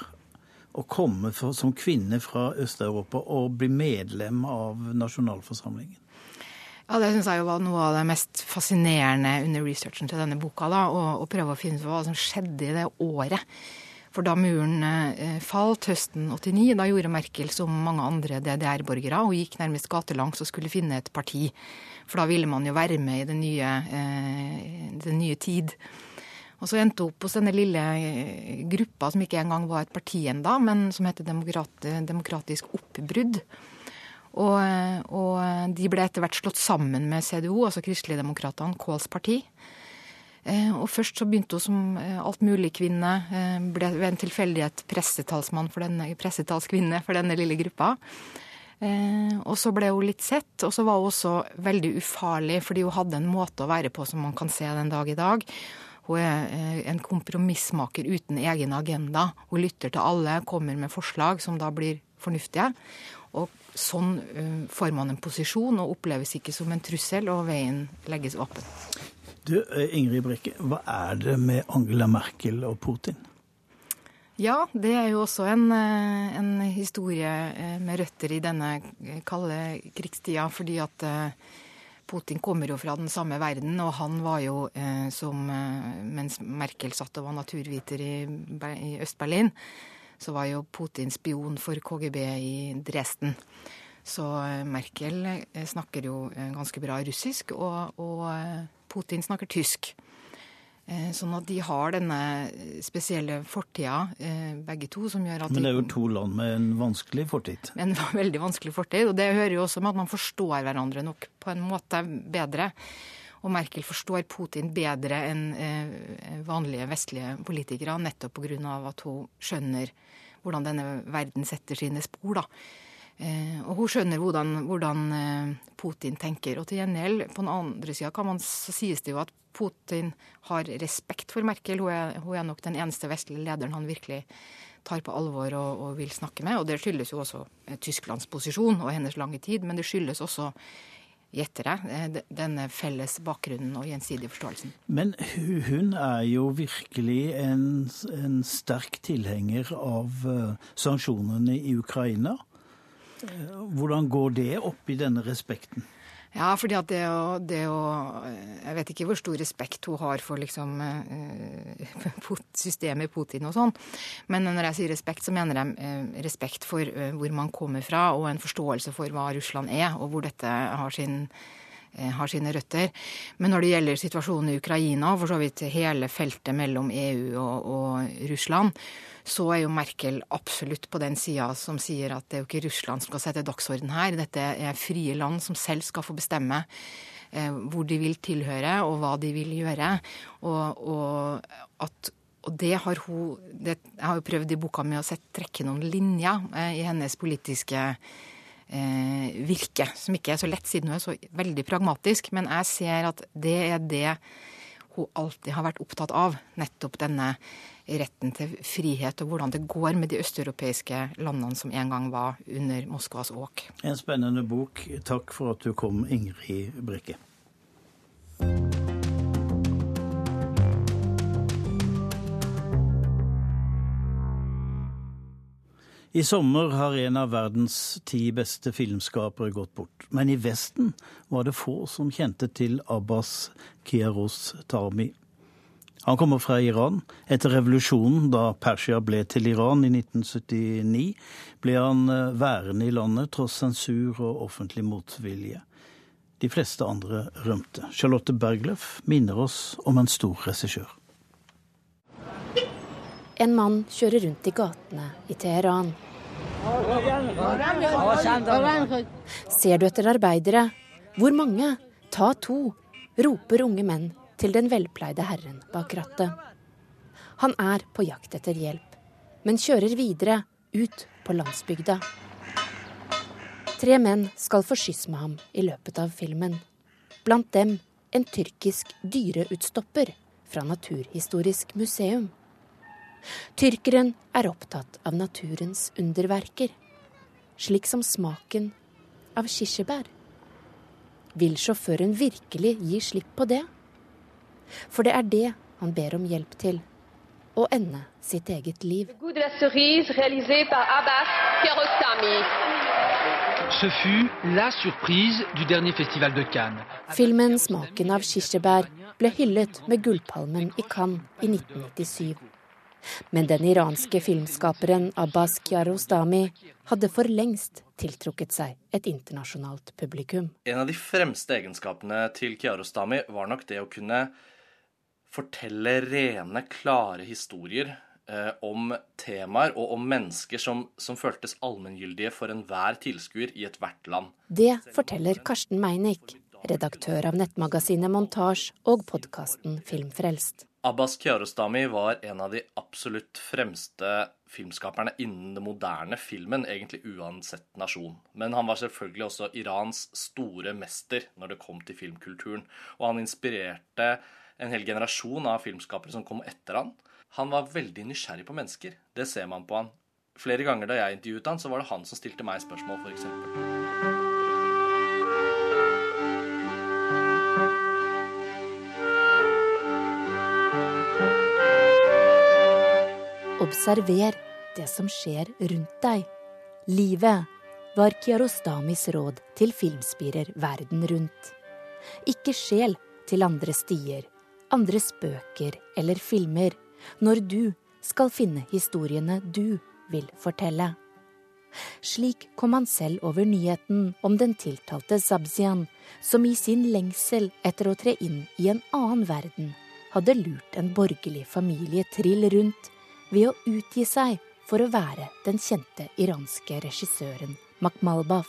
å komme for, som kvinne fra Øst-Europa og bli medlem av nasjonalforsamlingen? Ja, Det syns jeg jo var noe av det mest fascinerende under researchen til denne boka. da, Å prøve å finne ut hva som skjedde i det året. For da muren eh, falt høsten 89, da gjorde Merkel som mange andre DDR-borgere og gikk nærmest gatelangs og skulle finne et parti. For da ville man jo være med i den nye, eh, den nye tid. Og så endte hun opp hos denne lille eh, gruppa som ikke engang var et parti enda, men som heter Demokrat, Demokratisk oppbrudd. Og, og de ble etter hvert slått sammen med CDO, altså Kristeligdemokratene, Kåls parti. Eh, og først så begynte hun som alt altmuligkvinne, kvinne, ble ved en tilfeldighet pressetalsmann for denne, pressetalskvinne for denne lille gruppa. Og så ble hun litt sett, og så var hun også veldig ufarlig, fordi hun hadde en måte å være på som man kan se den dag i dag. Hun er en kompromissmaker uten egen agenda. Hun lytter til alle, kommer med forslag som da blir fornuftige. Og sånn uh, får man en posisjon og oppleves ikke som en trussel, og veien legges åpen. Du, eh, Ingrid Brekke, hva er det med Angela Merkel og Putin? Ja, det er jo også en, eh, en historie med røtter i denne kalde krigstida, fordi at Putin kommer jo fra den samme verden, og han var jo, som mens Merkel satt og var naturviter i, i Øst-Berlin, så var jo Putin spion for KGB i Dresden. Så eh, Merkel eh, snakker jo eh, ganske bra russisk, og, og Putin snakker tysk. Sånn at de har denne spesielle fortida, begge to, som gjør at Men det er jo to land med en vanskelig fortid. En veldig vanskelig fortid. Og det hører jo også med at man forstår hverandre nok på en måte bedre. Og Merkel forstår Putin bedre enn eh, vanlige vestlige politikere, nettopp pga. at hun skjønner hvordan denne verden setter sine spor. da. Og hun skjønner hvordan, hvordan Putin tenker. Og til gjengjeld, på den andre sida så sies det jo at Putin har respekt for Merkel. Hun er, hun er nok den eneste vestlige lederen han virkelig tar på alvor og, og, vil snakke med. Og det skyldes jo også eh, Tysklands posisjon og hennes lange tid, men det skyldes også gjetter jeg, eh, denne felles bakgrunnen og gjensidige forståelsen. Men hun er jo virkelig en, en sterk tilhenger av uh, sanksjonene i Ukraina. Hvordan går det opp i denne respekten? Ja, fordi at det å, det å, Jeg vet ikke hvor stor respekt hun har for liksom eh, systemet Putin og sånn. Men når jeg sier respekt, så mener jeg eh, respekt for eh, hvor man kommer fra, og en forståelse for hva Russland er, og hvor dette har sin har sine røtter. Men når det gjelder situasjonen i Ukraina, for så vidt hele feltet mellom EU og, og Russland, så er jo Merkel absolutt på den sida som sier at det er jo ikke Russland som skal sette dagsorden her. Dette er frie land som selv skal få bestemme eh, hvor de vil tilhøre og hva de vil gjøre. Og, og, at, og det har hun det, Jeg har jo prøvd i boka mi å sette, trekke noen linjer eh, i hennes politiske eh, virke, som ikke er så lett siden hun er så veldig pragmatisk. Men jeg ser at det er det hun alltid har vært opptatt av. Nettopp denne retten til frihet, og hvordan det går med de østeuropeiske landene som en gang var under Moskvas åk. En spennende bok. Takk for at du kom, Ingrid Brekke. I sommer har en av verdens ti beste filmskapere gått bort. Men i Vesten var det få som kjente til Abbas Kiaros Tarmi. Han kommer fra Iran. Etter revolusjonen, da Persia ble til Iran i 1979, ble han eh, værende i landet tross sensur og offentlig motvilje. De fleste andre rømte. Charlotte Bergløff minner oss om en stor regissør. En mann kjører rundt i gatene i Teheran. Ser du etter arbeidere? Hvor mange? Ta to, roper unge menn til den velpleide herren bak rattet. Han er på jakt etter hjelp, men kjører videre ut på landsbygda. Tre menn skal få skyss med ham i løpet av filmen. Blant dem en tyrkisk dyreutstopper fra Naturhistorisk museum. Tyrkeren er opptatt av naturens underverker, slik som smaken av kirsebær. Vil sjåføren virkelig gi slipp på det? For det er det han ber om hjelp til. Å ende sitt eget liv. Filmen 'Smaken av kirsebær' ble hyllet med Gullpalmen i Cannes i 1997. Men den iranske filmskaperen Abbas Kiarostami hadde for lengst tiltrukket seg et internasjonalt publikum. En av de fremste egenskapene til Kiarostami var nok det å kunne fortelle rene, klare historier eh, om temaer og om mennesker som, som føltes allmenngyldige for enhver tilskuer i ethvert land. Det forteller Karsten Meinick, redaktør av nettmagasinet Montasj og podkasten Filmfrelst. Abbas Kiarostami var en av de absolutt fremste filmskaperne innen den moderne filmen, egentlig uansett nasjon. Men han var selvfølgelig også Irans store mester når det kom til filmkulturen. Og han inspirerte en hel generasjon av filmskapere som kom etter han. Han var veldig nysgjerrig på mennesker. Det ser man på han. Flere ganger da jeg intervjuet han, så var det han som stilte meg spørsmål, f.eks. Observer det som skjer rundt deg. Livet var Kiarostamis råd til filmspirer verden rundt. Ikke skjel til andre stier, andre spøker eller filmer når du skal finne historiene du vil fortelle. Slik kom han selv over nyheten om den tiltalte Zabzian, som i sin lengsel etter å tre inn i en annen verden hadde lurt en borgerlig familie trill rundt ved å utgi seg for å være den kjente iranske regissøren Makhmalbaf.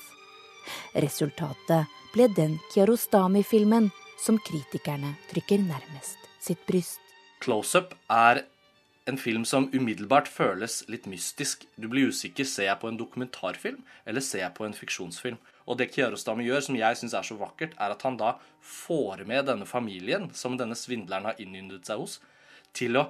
Resultatet ble den Kiarostami-filmen som kritikerne trykker nærmest sitt bryst. Close-up er en film som umiddelbart føles litt mystisk. Du blir usikker. Ser jeg på en dokumentarfilm, eller ser jeg på en fiksjonsfilm? Og det Kiarostami gjør, som jeg syns er så vakkert, er at han da får med denne familien, som denne svindleren har innyndet seg hos, til å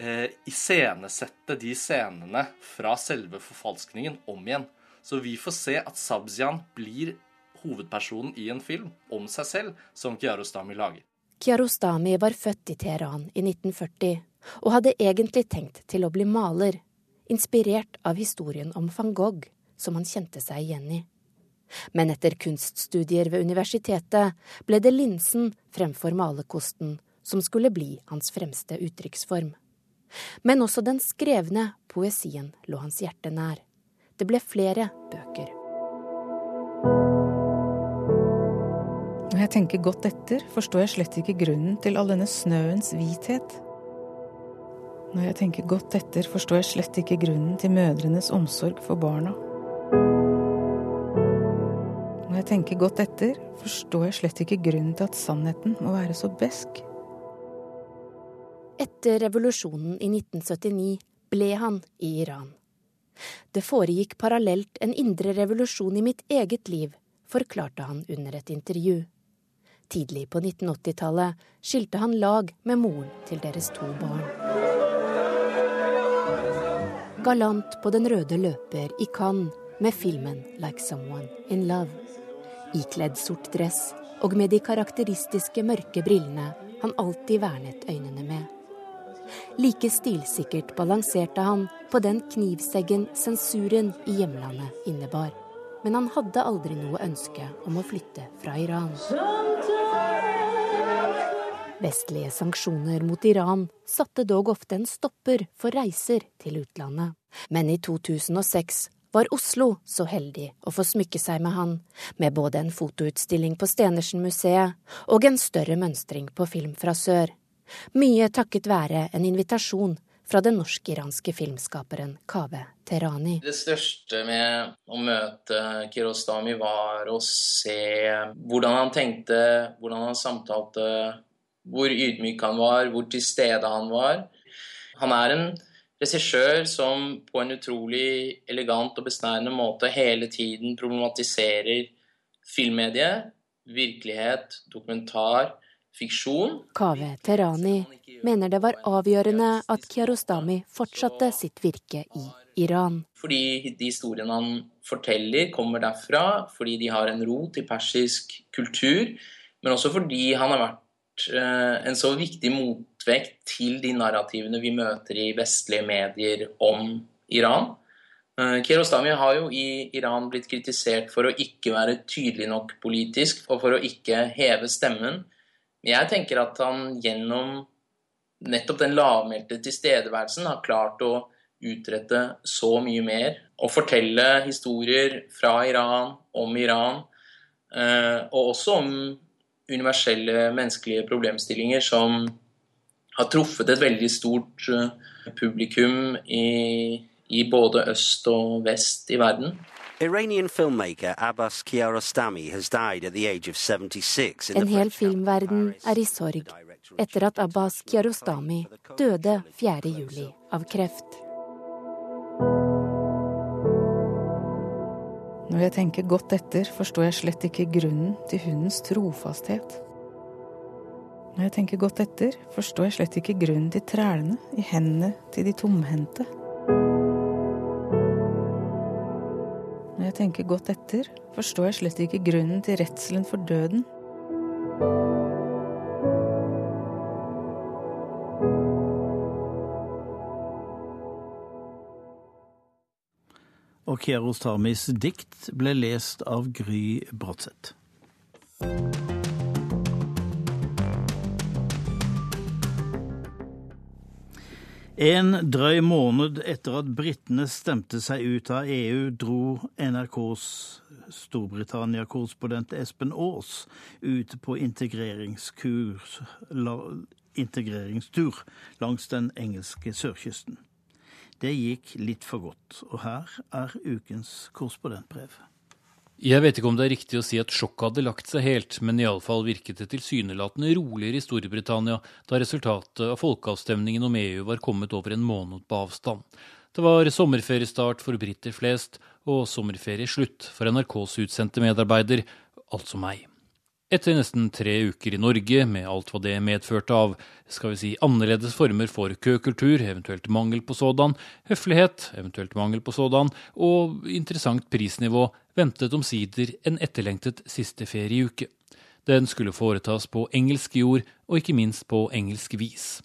eh, iscenesette de scenene fra selve forfalskningen om igjen. Så vi får se at Sabzian blir hovedpersonen i en film om seg selv, som Kiarostami lager. Kiarostami var født i Teheran i 1940 og hadde egentlig tenkt til å bli maler, inspirert av historien om van Gogh, som han kjente seg igjen i. Men etter kunststudier ved universitetet ble det linsen fremfor malerkosten som skulle bli hans fremste uttrykksform. Men også den skrevne poesien lå hans hjerte nær. Det ble flere bøker. Når jeg tenker godt etter, forstår jeg slett ikke grunnen til all denne snøens hvithet. Når jeg tenker godt etter, forstår jeg slett ikke grunnen til mødrenes omsorg for barna. Når jeg tenker godt etter, forstår jeg slett ikke grunnen til at sannheten må være så besk. Etter revolusjonen i 1979 ble han i Iran. Det foregikk parallelt en indre revolusjon i mitt eget liv, forklarte han under et intervju. Tidlig på 1980-tallet skilte han lag med moren til deres to barn. Galant på den røde løper i Cannes med filmen 'Like Someone in Love'. Ikledd sort dress og med de karakteristiske mørke brillene han alltid vernet øynene med. Like stilsikkert balanserte han på den knivseggen sensuren i hjemlandet innebar. Men han hadde aldri noe ønske om å flytte fra Iran. Vestlige sanksjoner mot Iran satte dog ofte en stopper for reiser til utlandet. Men i 2006 var Oslo så heldig å få smykke seg med han, med både en fotoutstilling på Stenersen-museet og en større mønstring på Film fra sør. Mye takket være en invitasjon fra den norsk-iranske filmskaperen Kaveh Terani. Det største med å møte Kirostami var å se hvordan han tenkte, hvordan han samtalte, hvor ydmyk han var, hvor til stede han var. Han er en regissør som på en utrolig elegant og besnærende måte hele tiden problematiserer filmmediet, virkelighet, dokumentar, fiksjon. Kaveh Terani mener det var avgjørende at Kiarostami fortsatte sitt virke i Iran. Fordi de historiene han forteller, kommer derfra, fordi de har en rot i persisk kultur, men også fordi han har vært eh, en så viktig motvekt til de narrativene vi møter i vestlige medier om Iran. Eh, Kiarostami har jo i Iran blitt kritisert for å ikke være tydelig nok politisk, og for å ikke heve stemmen. Jeg tenker at han gjennom nettopp den lavmælte tilstedeværelsen har klart å utrette så mye mer. Og fortelle historier fra Iran, om Iran, eh, og også om universelle menneskelige problemstillinger som har truffet et veldig stort eh, publikum i, i både øst og vest i verden. Iranian filmmaker Abbas Kiarostami has died at the age of 76. En hel filmverden er i sorg etter at Abbas Kiarostami døde 4. juli av kreft. Når jeg tenker godt etter, forstår jeg slett ikke grunnen til hundens trofasthet. Når jeg tenker godt etter, forstår jeg slett ikke grunnen til trælene i hendene til de tomhendte. Jeg tenker godt etter, forstår jeg slett ikke grunnen til redselen for døden. Og Kiarostamis dikt ble lest av Gry Bratseth. En drøy måned etter at britene stemte seg ut av EU, dro NRKs Storbritannia-korrespondent Espen Aas ut på integreringskurs integreringstur langs den engelske sørkysten. Det gikk litt for godt, og her er ukens korrespondentbrev. Jeg vet ikke om det er riktig å si at sjokket hadde lagt seg helt, men iallfall virket det tilsynelatende roligere i Storbritannia da resultatet av folkeavstemningen om EU var kommet over en måned på avstand. Det var sommerferiestart for briter flest, og sommerferieslutt for NRKs utsendte medarbeider, altså meg. Etter nesten tre uker i Norge, med alt hva det medførte av skal vi si, annerledes former for køkultur, eventuelt mangel på sådan, høflighet, eventuelt mangel på sådan, og interessant prisnivå, ventet omsider en etterlengtet siste ferieuke. Den skulle foretas på engelsk jord, og ikke minst på engelsk vis.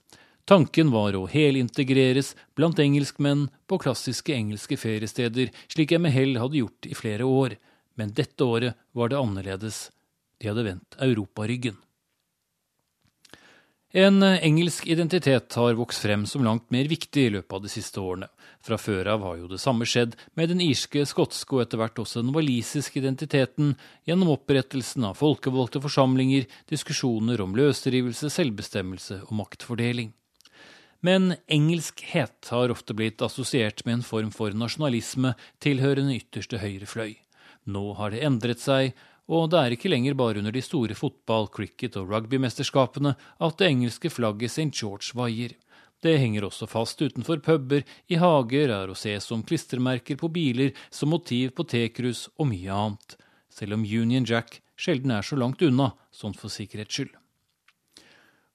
Tanken var å helintegreres blant engelskmenn på klassiske engelske feriesteder, slik jeg med hell hadde gjort i flere år, men dette året var det annerledes de hadde vendt europaryggen. En engelsk identitet har vokst frem som langt mer viktig i løpet av de siste årene. Fra før av har jo det samme skjedd med den irske, skotske og etter hvert også den walisiske identiteten gjennom opprettelsen av folkevalgte forsamlinger, diskusjoner om løsrivelse, selvbestemmelse og maktfordeling. Men engelskhet har ofte blitt assosiert med en form for nasjonalisme tilhørende ytterste høyre fløy. Nå har det endret seg, og det er ikke lenger bare under de store fotball-, cricket- og rugbymesterskapene at det engelske flagget St. George vaier. Det henger også fast utenfor puber, i hager, er å se som klistremerker på biler, som motiv på tekrus og mye annet. Selv om Union Jack sjelden er så langt unna, sånn for sikkerhets skyld.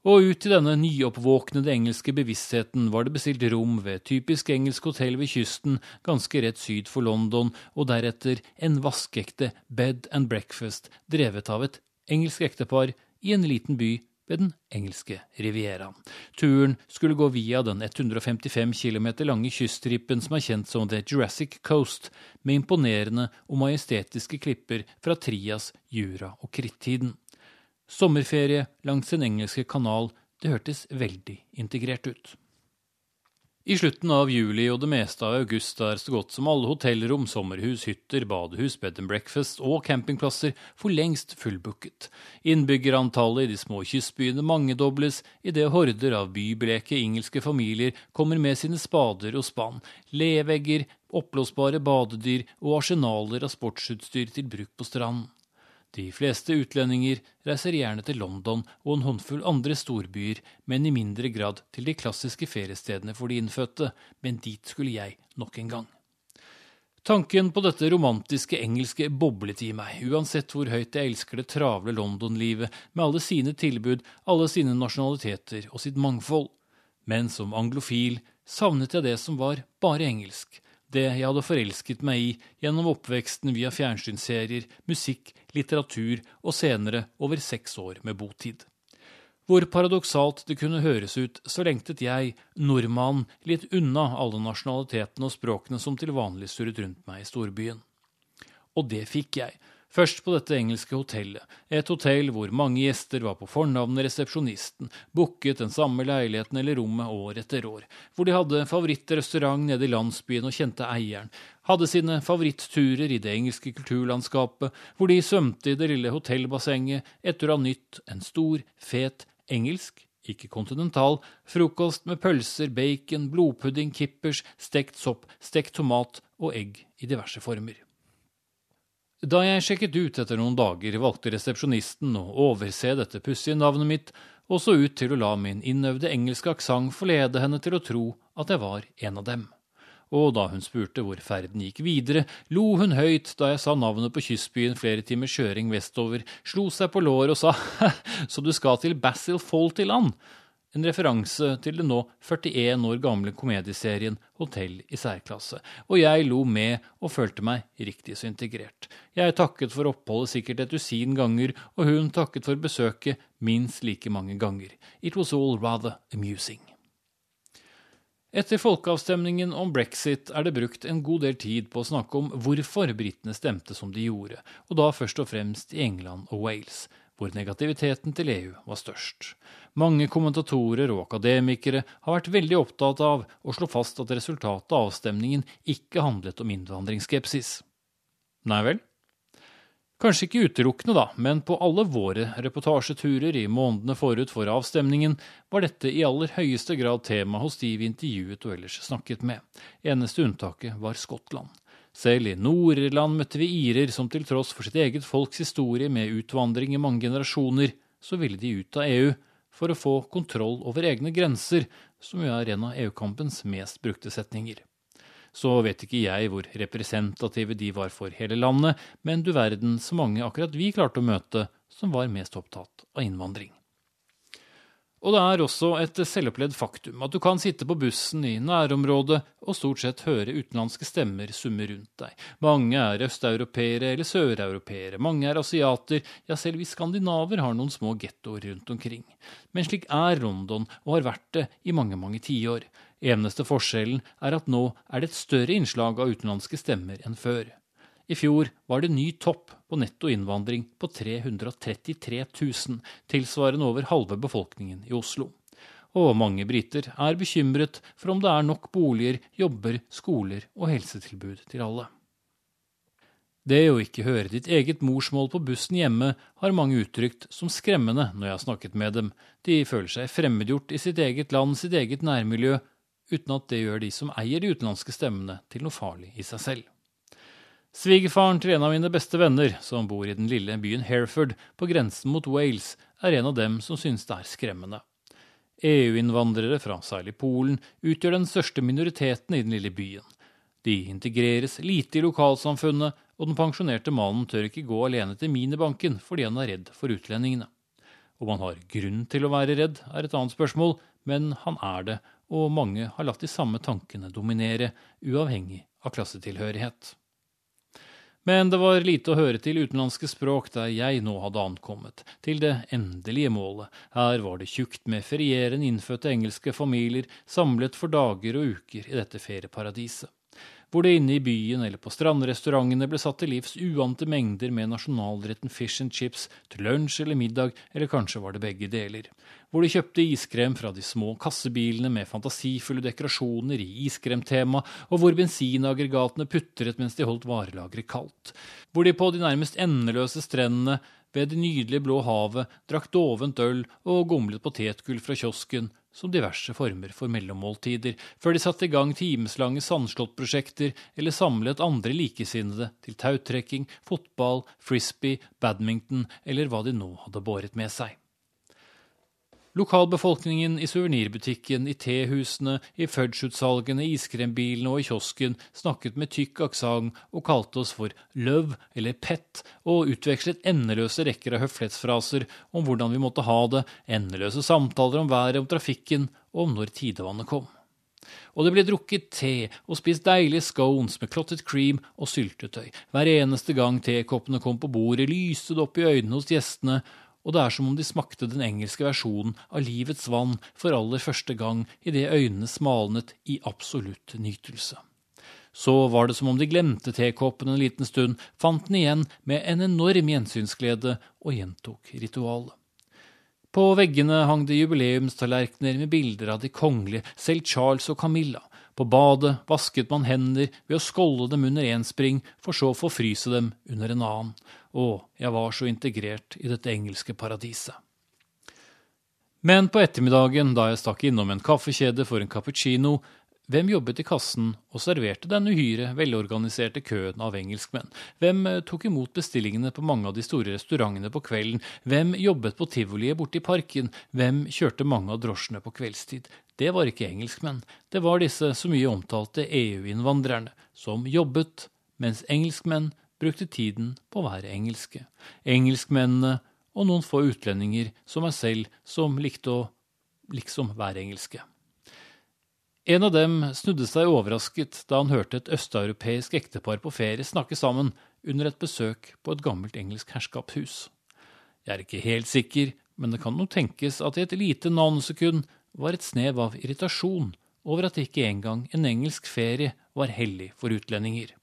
Og ut i denne nyoppvåknede engelske bevisstheten var det bestilt rom ved typisk engelsk hotell ved kysten, ganske rett syd for London, og deretter en vaskeekte bed and breakfast drevet av et engelsk ektepar i en liten by ved den engelske rivieraen. Turen skulle gå via den 155 km lange kyststripen som er kjent som The Jurassic Coast, med imponerende og majestetiske klipper fra Trias, Jura og krittiden. Sommerferie langs Den engelske kanal, det hørtes veldig integrert ut. I slutten av juli og det meste av august er så godt som alle hotellrom, sommerhus, hytter, badehus, bed and breakfast og campingplasser for lengst fullbooket. Innbyggerantallet i de små kystbyene mangedobles idet horder av bybleke engelske familier kommer med sine spader og spann, levegger, oppblåsbare badedyr og arsenaler av sportsutstyr til bruk på stranden. De fleste utlendinger reiser gjerne til London og en håndfull andre storbyer, men i mindre grad til de klassiske feriestedene for de innfødte, men dit skulle jeg nok en gang. Tanken på dette romantiske engelske boblet i meg, uansett hvor høyt jeg elsker det travle London-livet med alle sine tilbud, alle sine nasjonaliteter og sitt mangfold. Men som anglofil savnet jeg det som var bare engelsk, det jeg hadde forelsket meg i gjennom oppveksten via fjernsynsserier, musikk, litteratur og senere over seks år med botid. Hvor paradoksalt det kunne høres ut, så lengtet jeg, nordmannen, litt unna alle nasjonalitetene og språkene som til vanlig surret rundt meg i storbyen. Og det fikk jeg, Først på dette engelske hotellet, et hotell hvor mange gjester var på fornavnet resepsjonisten, booket den samme leiligheten eller rommet år etter år, hvor de hadde favorittrestaurant nede i landsbyen og kjente eieren, hadde sine favoritturer i det engelske kulturlandskapet, hvor de svømte i det lille hotellbassenget etter å ha nytt en stor, fet engelsk ikke kontinental, frokost med pølser, bacon, blodpudding, kippers, stekt sopp, stekt tomat og egg i diverse former. Da jeg sjekket ut etter noen dager, valgte resepsjonisten å overse dette pussige navnet mitt, og så ut til å la min innøvde engelske aksent forlede henne til å tro at jeg var en av dem. Og da hun spurte hvor ferden gikk videre, lo hun høyt da jeg sa navnet på kystbyen flere timers kjøring vestover, slo seg på låret og sa så du skal til Basil Fault i land? En referanse til den nå 41 år gamle komedieserien Hotell i særklasse, og jeg lo med og følte meg riktig så integrert. Jeg takket for oppholdet sikkert et dusin ganger, og hun takket for besøket minst like mange ganger. It was all rather amusing. Etter folkeavstemningen om brexit er det brukt en god del tid på å snakke om hvorfor britene stemte som de gjorde, og da først og fremst i England og Wales hvor negativiteten til EU var størst. Mange kommentatorer og akademikere har vært veldig opptatt av å slå fast at resultatet av avstemningen ikke handlet om innvandringsskepsis. Nei vel? Kanskje ikke utelukkende, da, men på alle våre reportasjeturer i månedene forut for avstemningen var dette i aller høyeste grad tema hos de vi intervjuet og ellers snakket med. Eneste unntaket var Skottland. Selv i Nord-Irland møtte vi irer som til tross for sitt eget folks historie med utvandring i mange generasjoner, så ville de ut av EU for å få kontroll over egne grenser, som jo er en av EU-kampens mest brukte setninger så vet ikke jeg hvor representative de var for hele landet, men du verden så mange akkurat vi klarte å møte som var mest opptatt av innvandring. Og det er også et selvopplevd faktum at du kan sitte på bussen i nærområdet og stort sett høre utenlandske stemmer summe rundt deg. Mange er østeuropeere eller søreuropeere, mange er asiater, ja selv vi skandinaver har noen små gettoer rundt omkring. Men slik er London og har vært det i mange, mange tiår. Eneste forskjellen er at nå er det et større innslag av utenlandske stemmer enn før. I fjor var det ny topp på netto innvandring på 333 000, tilsvarende over halve befolkningen i Oslo. Og mange briter er bekymret for om det er nok boliger, jobber, skoler og helsetilbud til alle. Det å ikke høre ditt eget morsmål på bussen hjemme har mange uttrykt som skremmende når jeg har snakket med dem. De føler seg fremmedgjort i sitt eget land, sitt eget nærmiljø, uten at det gjør de som eier de utenlandske stemmene, til noe farlig i seg selv. Svigerfaren til en av mine beste venner, som bor i den lille byen Hereford på grensen mot Wales, er en av dem som synes det er skremmende. EU-innvandrere fra særlig Polen utgjør den største minoriteten i den lille byen. De integreres lite i lokalsamfunnet, og den pensjonerte mannen tør ikke gå alene til minibanken fordi han er redd for utlendingene. Om han har grunn til å være redd, er et annet spørsmål, men han er det, og mange har latt de samme tankene dominere, uavhengig av klassetilhørighet. Men det var lite å høre til utenlandske språk der jeg nå hadde ankommet, til det endelige målet. Her var det tjukt med ferierende innfødte engelske familier samlet for dager og uker i dette ferieparadiset hvor det inne i byen eller på strandrestaurantene ble satt til livs uante mengder med nasjonalretten fish and chips til lunsj eller middag, eller kanskje var det begge deler. Hvor de kjøpte iskrem fra de små kassebilene med fantasifulle dekorasjoner i iskremtema, og hvor bensinaggregatene putret mens de holdt varelageret kaldt. Hvor de på de nærmest endeløse strendene ved det nydelige blå havet drakk dovent øl og gomlet potetgull fra kiosken, som diverse former for mellommåltider, før de satte i gang timeslange sandslåttprosjekter eller samlet andre likesinnede til tautrekking, fotball, frisbee, badminton eller hva de nå hadde båret med seg. Lokalbefolkningen i suvenirbutikken, i tehusene, i fudge-utsalgene, iskrembilene og i kiosken snakket med tykk aksent og kalte oss for løv eller pett, og utvekslet endeløse rekker av høflighetsfraser om hvordan vi måtte ha det, endeløse samtaler om været, om trafikken og om når tidevannet kom. Og det ble drukket te og spist deilige scones med clotted cream og syltetøy. Hver eneste gang tekoppene kom på bordet, lyste det opp i øynene hos gjestene, og det er som om de smakte den engelske versjonen av livets vann for aller første gang idet øynene smalnet i absolutt nytelse. Så var det som om de glemte tekoppen en liten stund, fant den igjen med en enorm gjensynsglede og gjentok ritualet. På veggene hang det jubileumstallerkener med bilder av de kongelige, selv Charles og Camilla. På badet vasket man hender ved å skålde dem under én spring, for så å forfryse dem under en annen. Å, jeg var så integrert i dette engelske paradiset. Men på ettermiddagen, da jeg stakk innom en kaffekjede for en cappuccino, hvem jobbet i kassen og serverte den uhyre velorganiserte køen av engelskmenn? Hvem eh, tok imot bestillingene på mange av de store restaurantene på kvelden? Hvem jobbet på tivoliet borte i parken? Hvem kjørte mange av drosjene på kveldstid? Det var ikke engelskmenn, det var disse så mye omtalte EU-innvandrerne, som jobbet, mens engelskmenn brukte tiden på å være engelske. Engelskmennene og noen få utlendinger som meg selv, som likte å liksom være engelske. En av dem snudde seg overrasket da han hørte et østeuropeisk ektepar på ferie snakke sammen under et besøk på et gammelt engelsk herskapshus. Jeg er ikke helt sikker, men det kan nok tenkes at i et lite nanosekund var et snev av irritasjon over at ikke engang en engelsk ferie var hellig for utlendinger.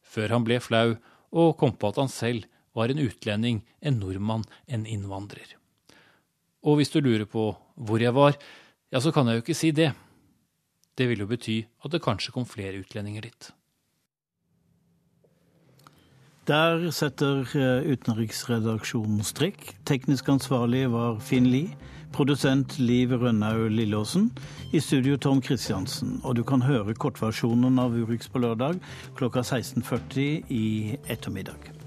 Før han ble flau og kom på at han selv var en utlending, en nordmann, en innvandrer. Og hvis du lurer på hvor jeg var, ja, så kan jeg jo ikke si det. Det vil jo bety at det kanskje kom flere utlendinger dit. Der setter eh, utenriksredaksjonen strikk. Teknisk ansvarlig var Finn Lie. Produsent Liv Rønnaug Lillåsen. I studio Tom Kristiansen. Og du kan høre kortversjonen av Urix på lørdag klokka 16.40 i ettermiddag.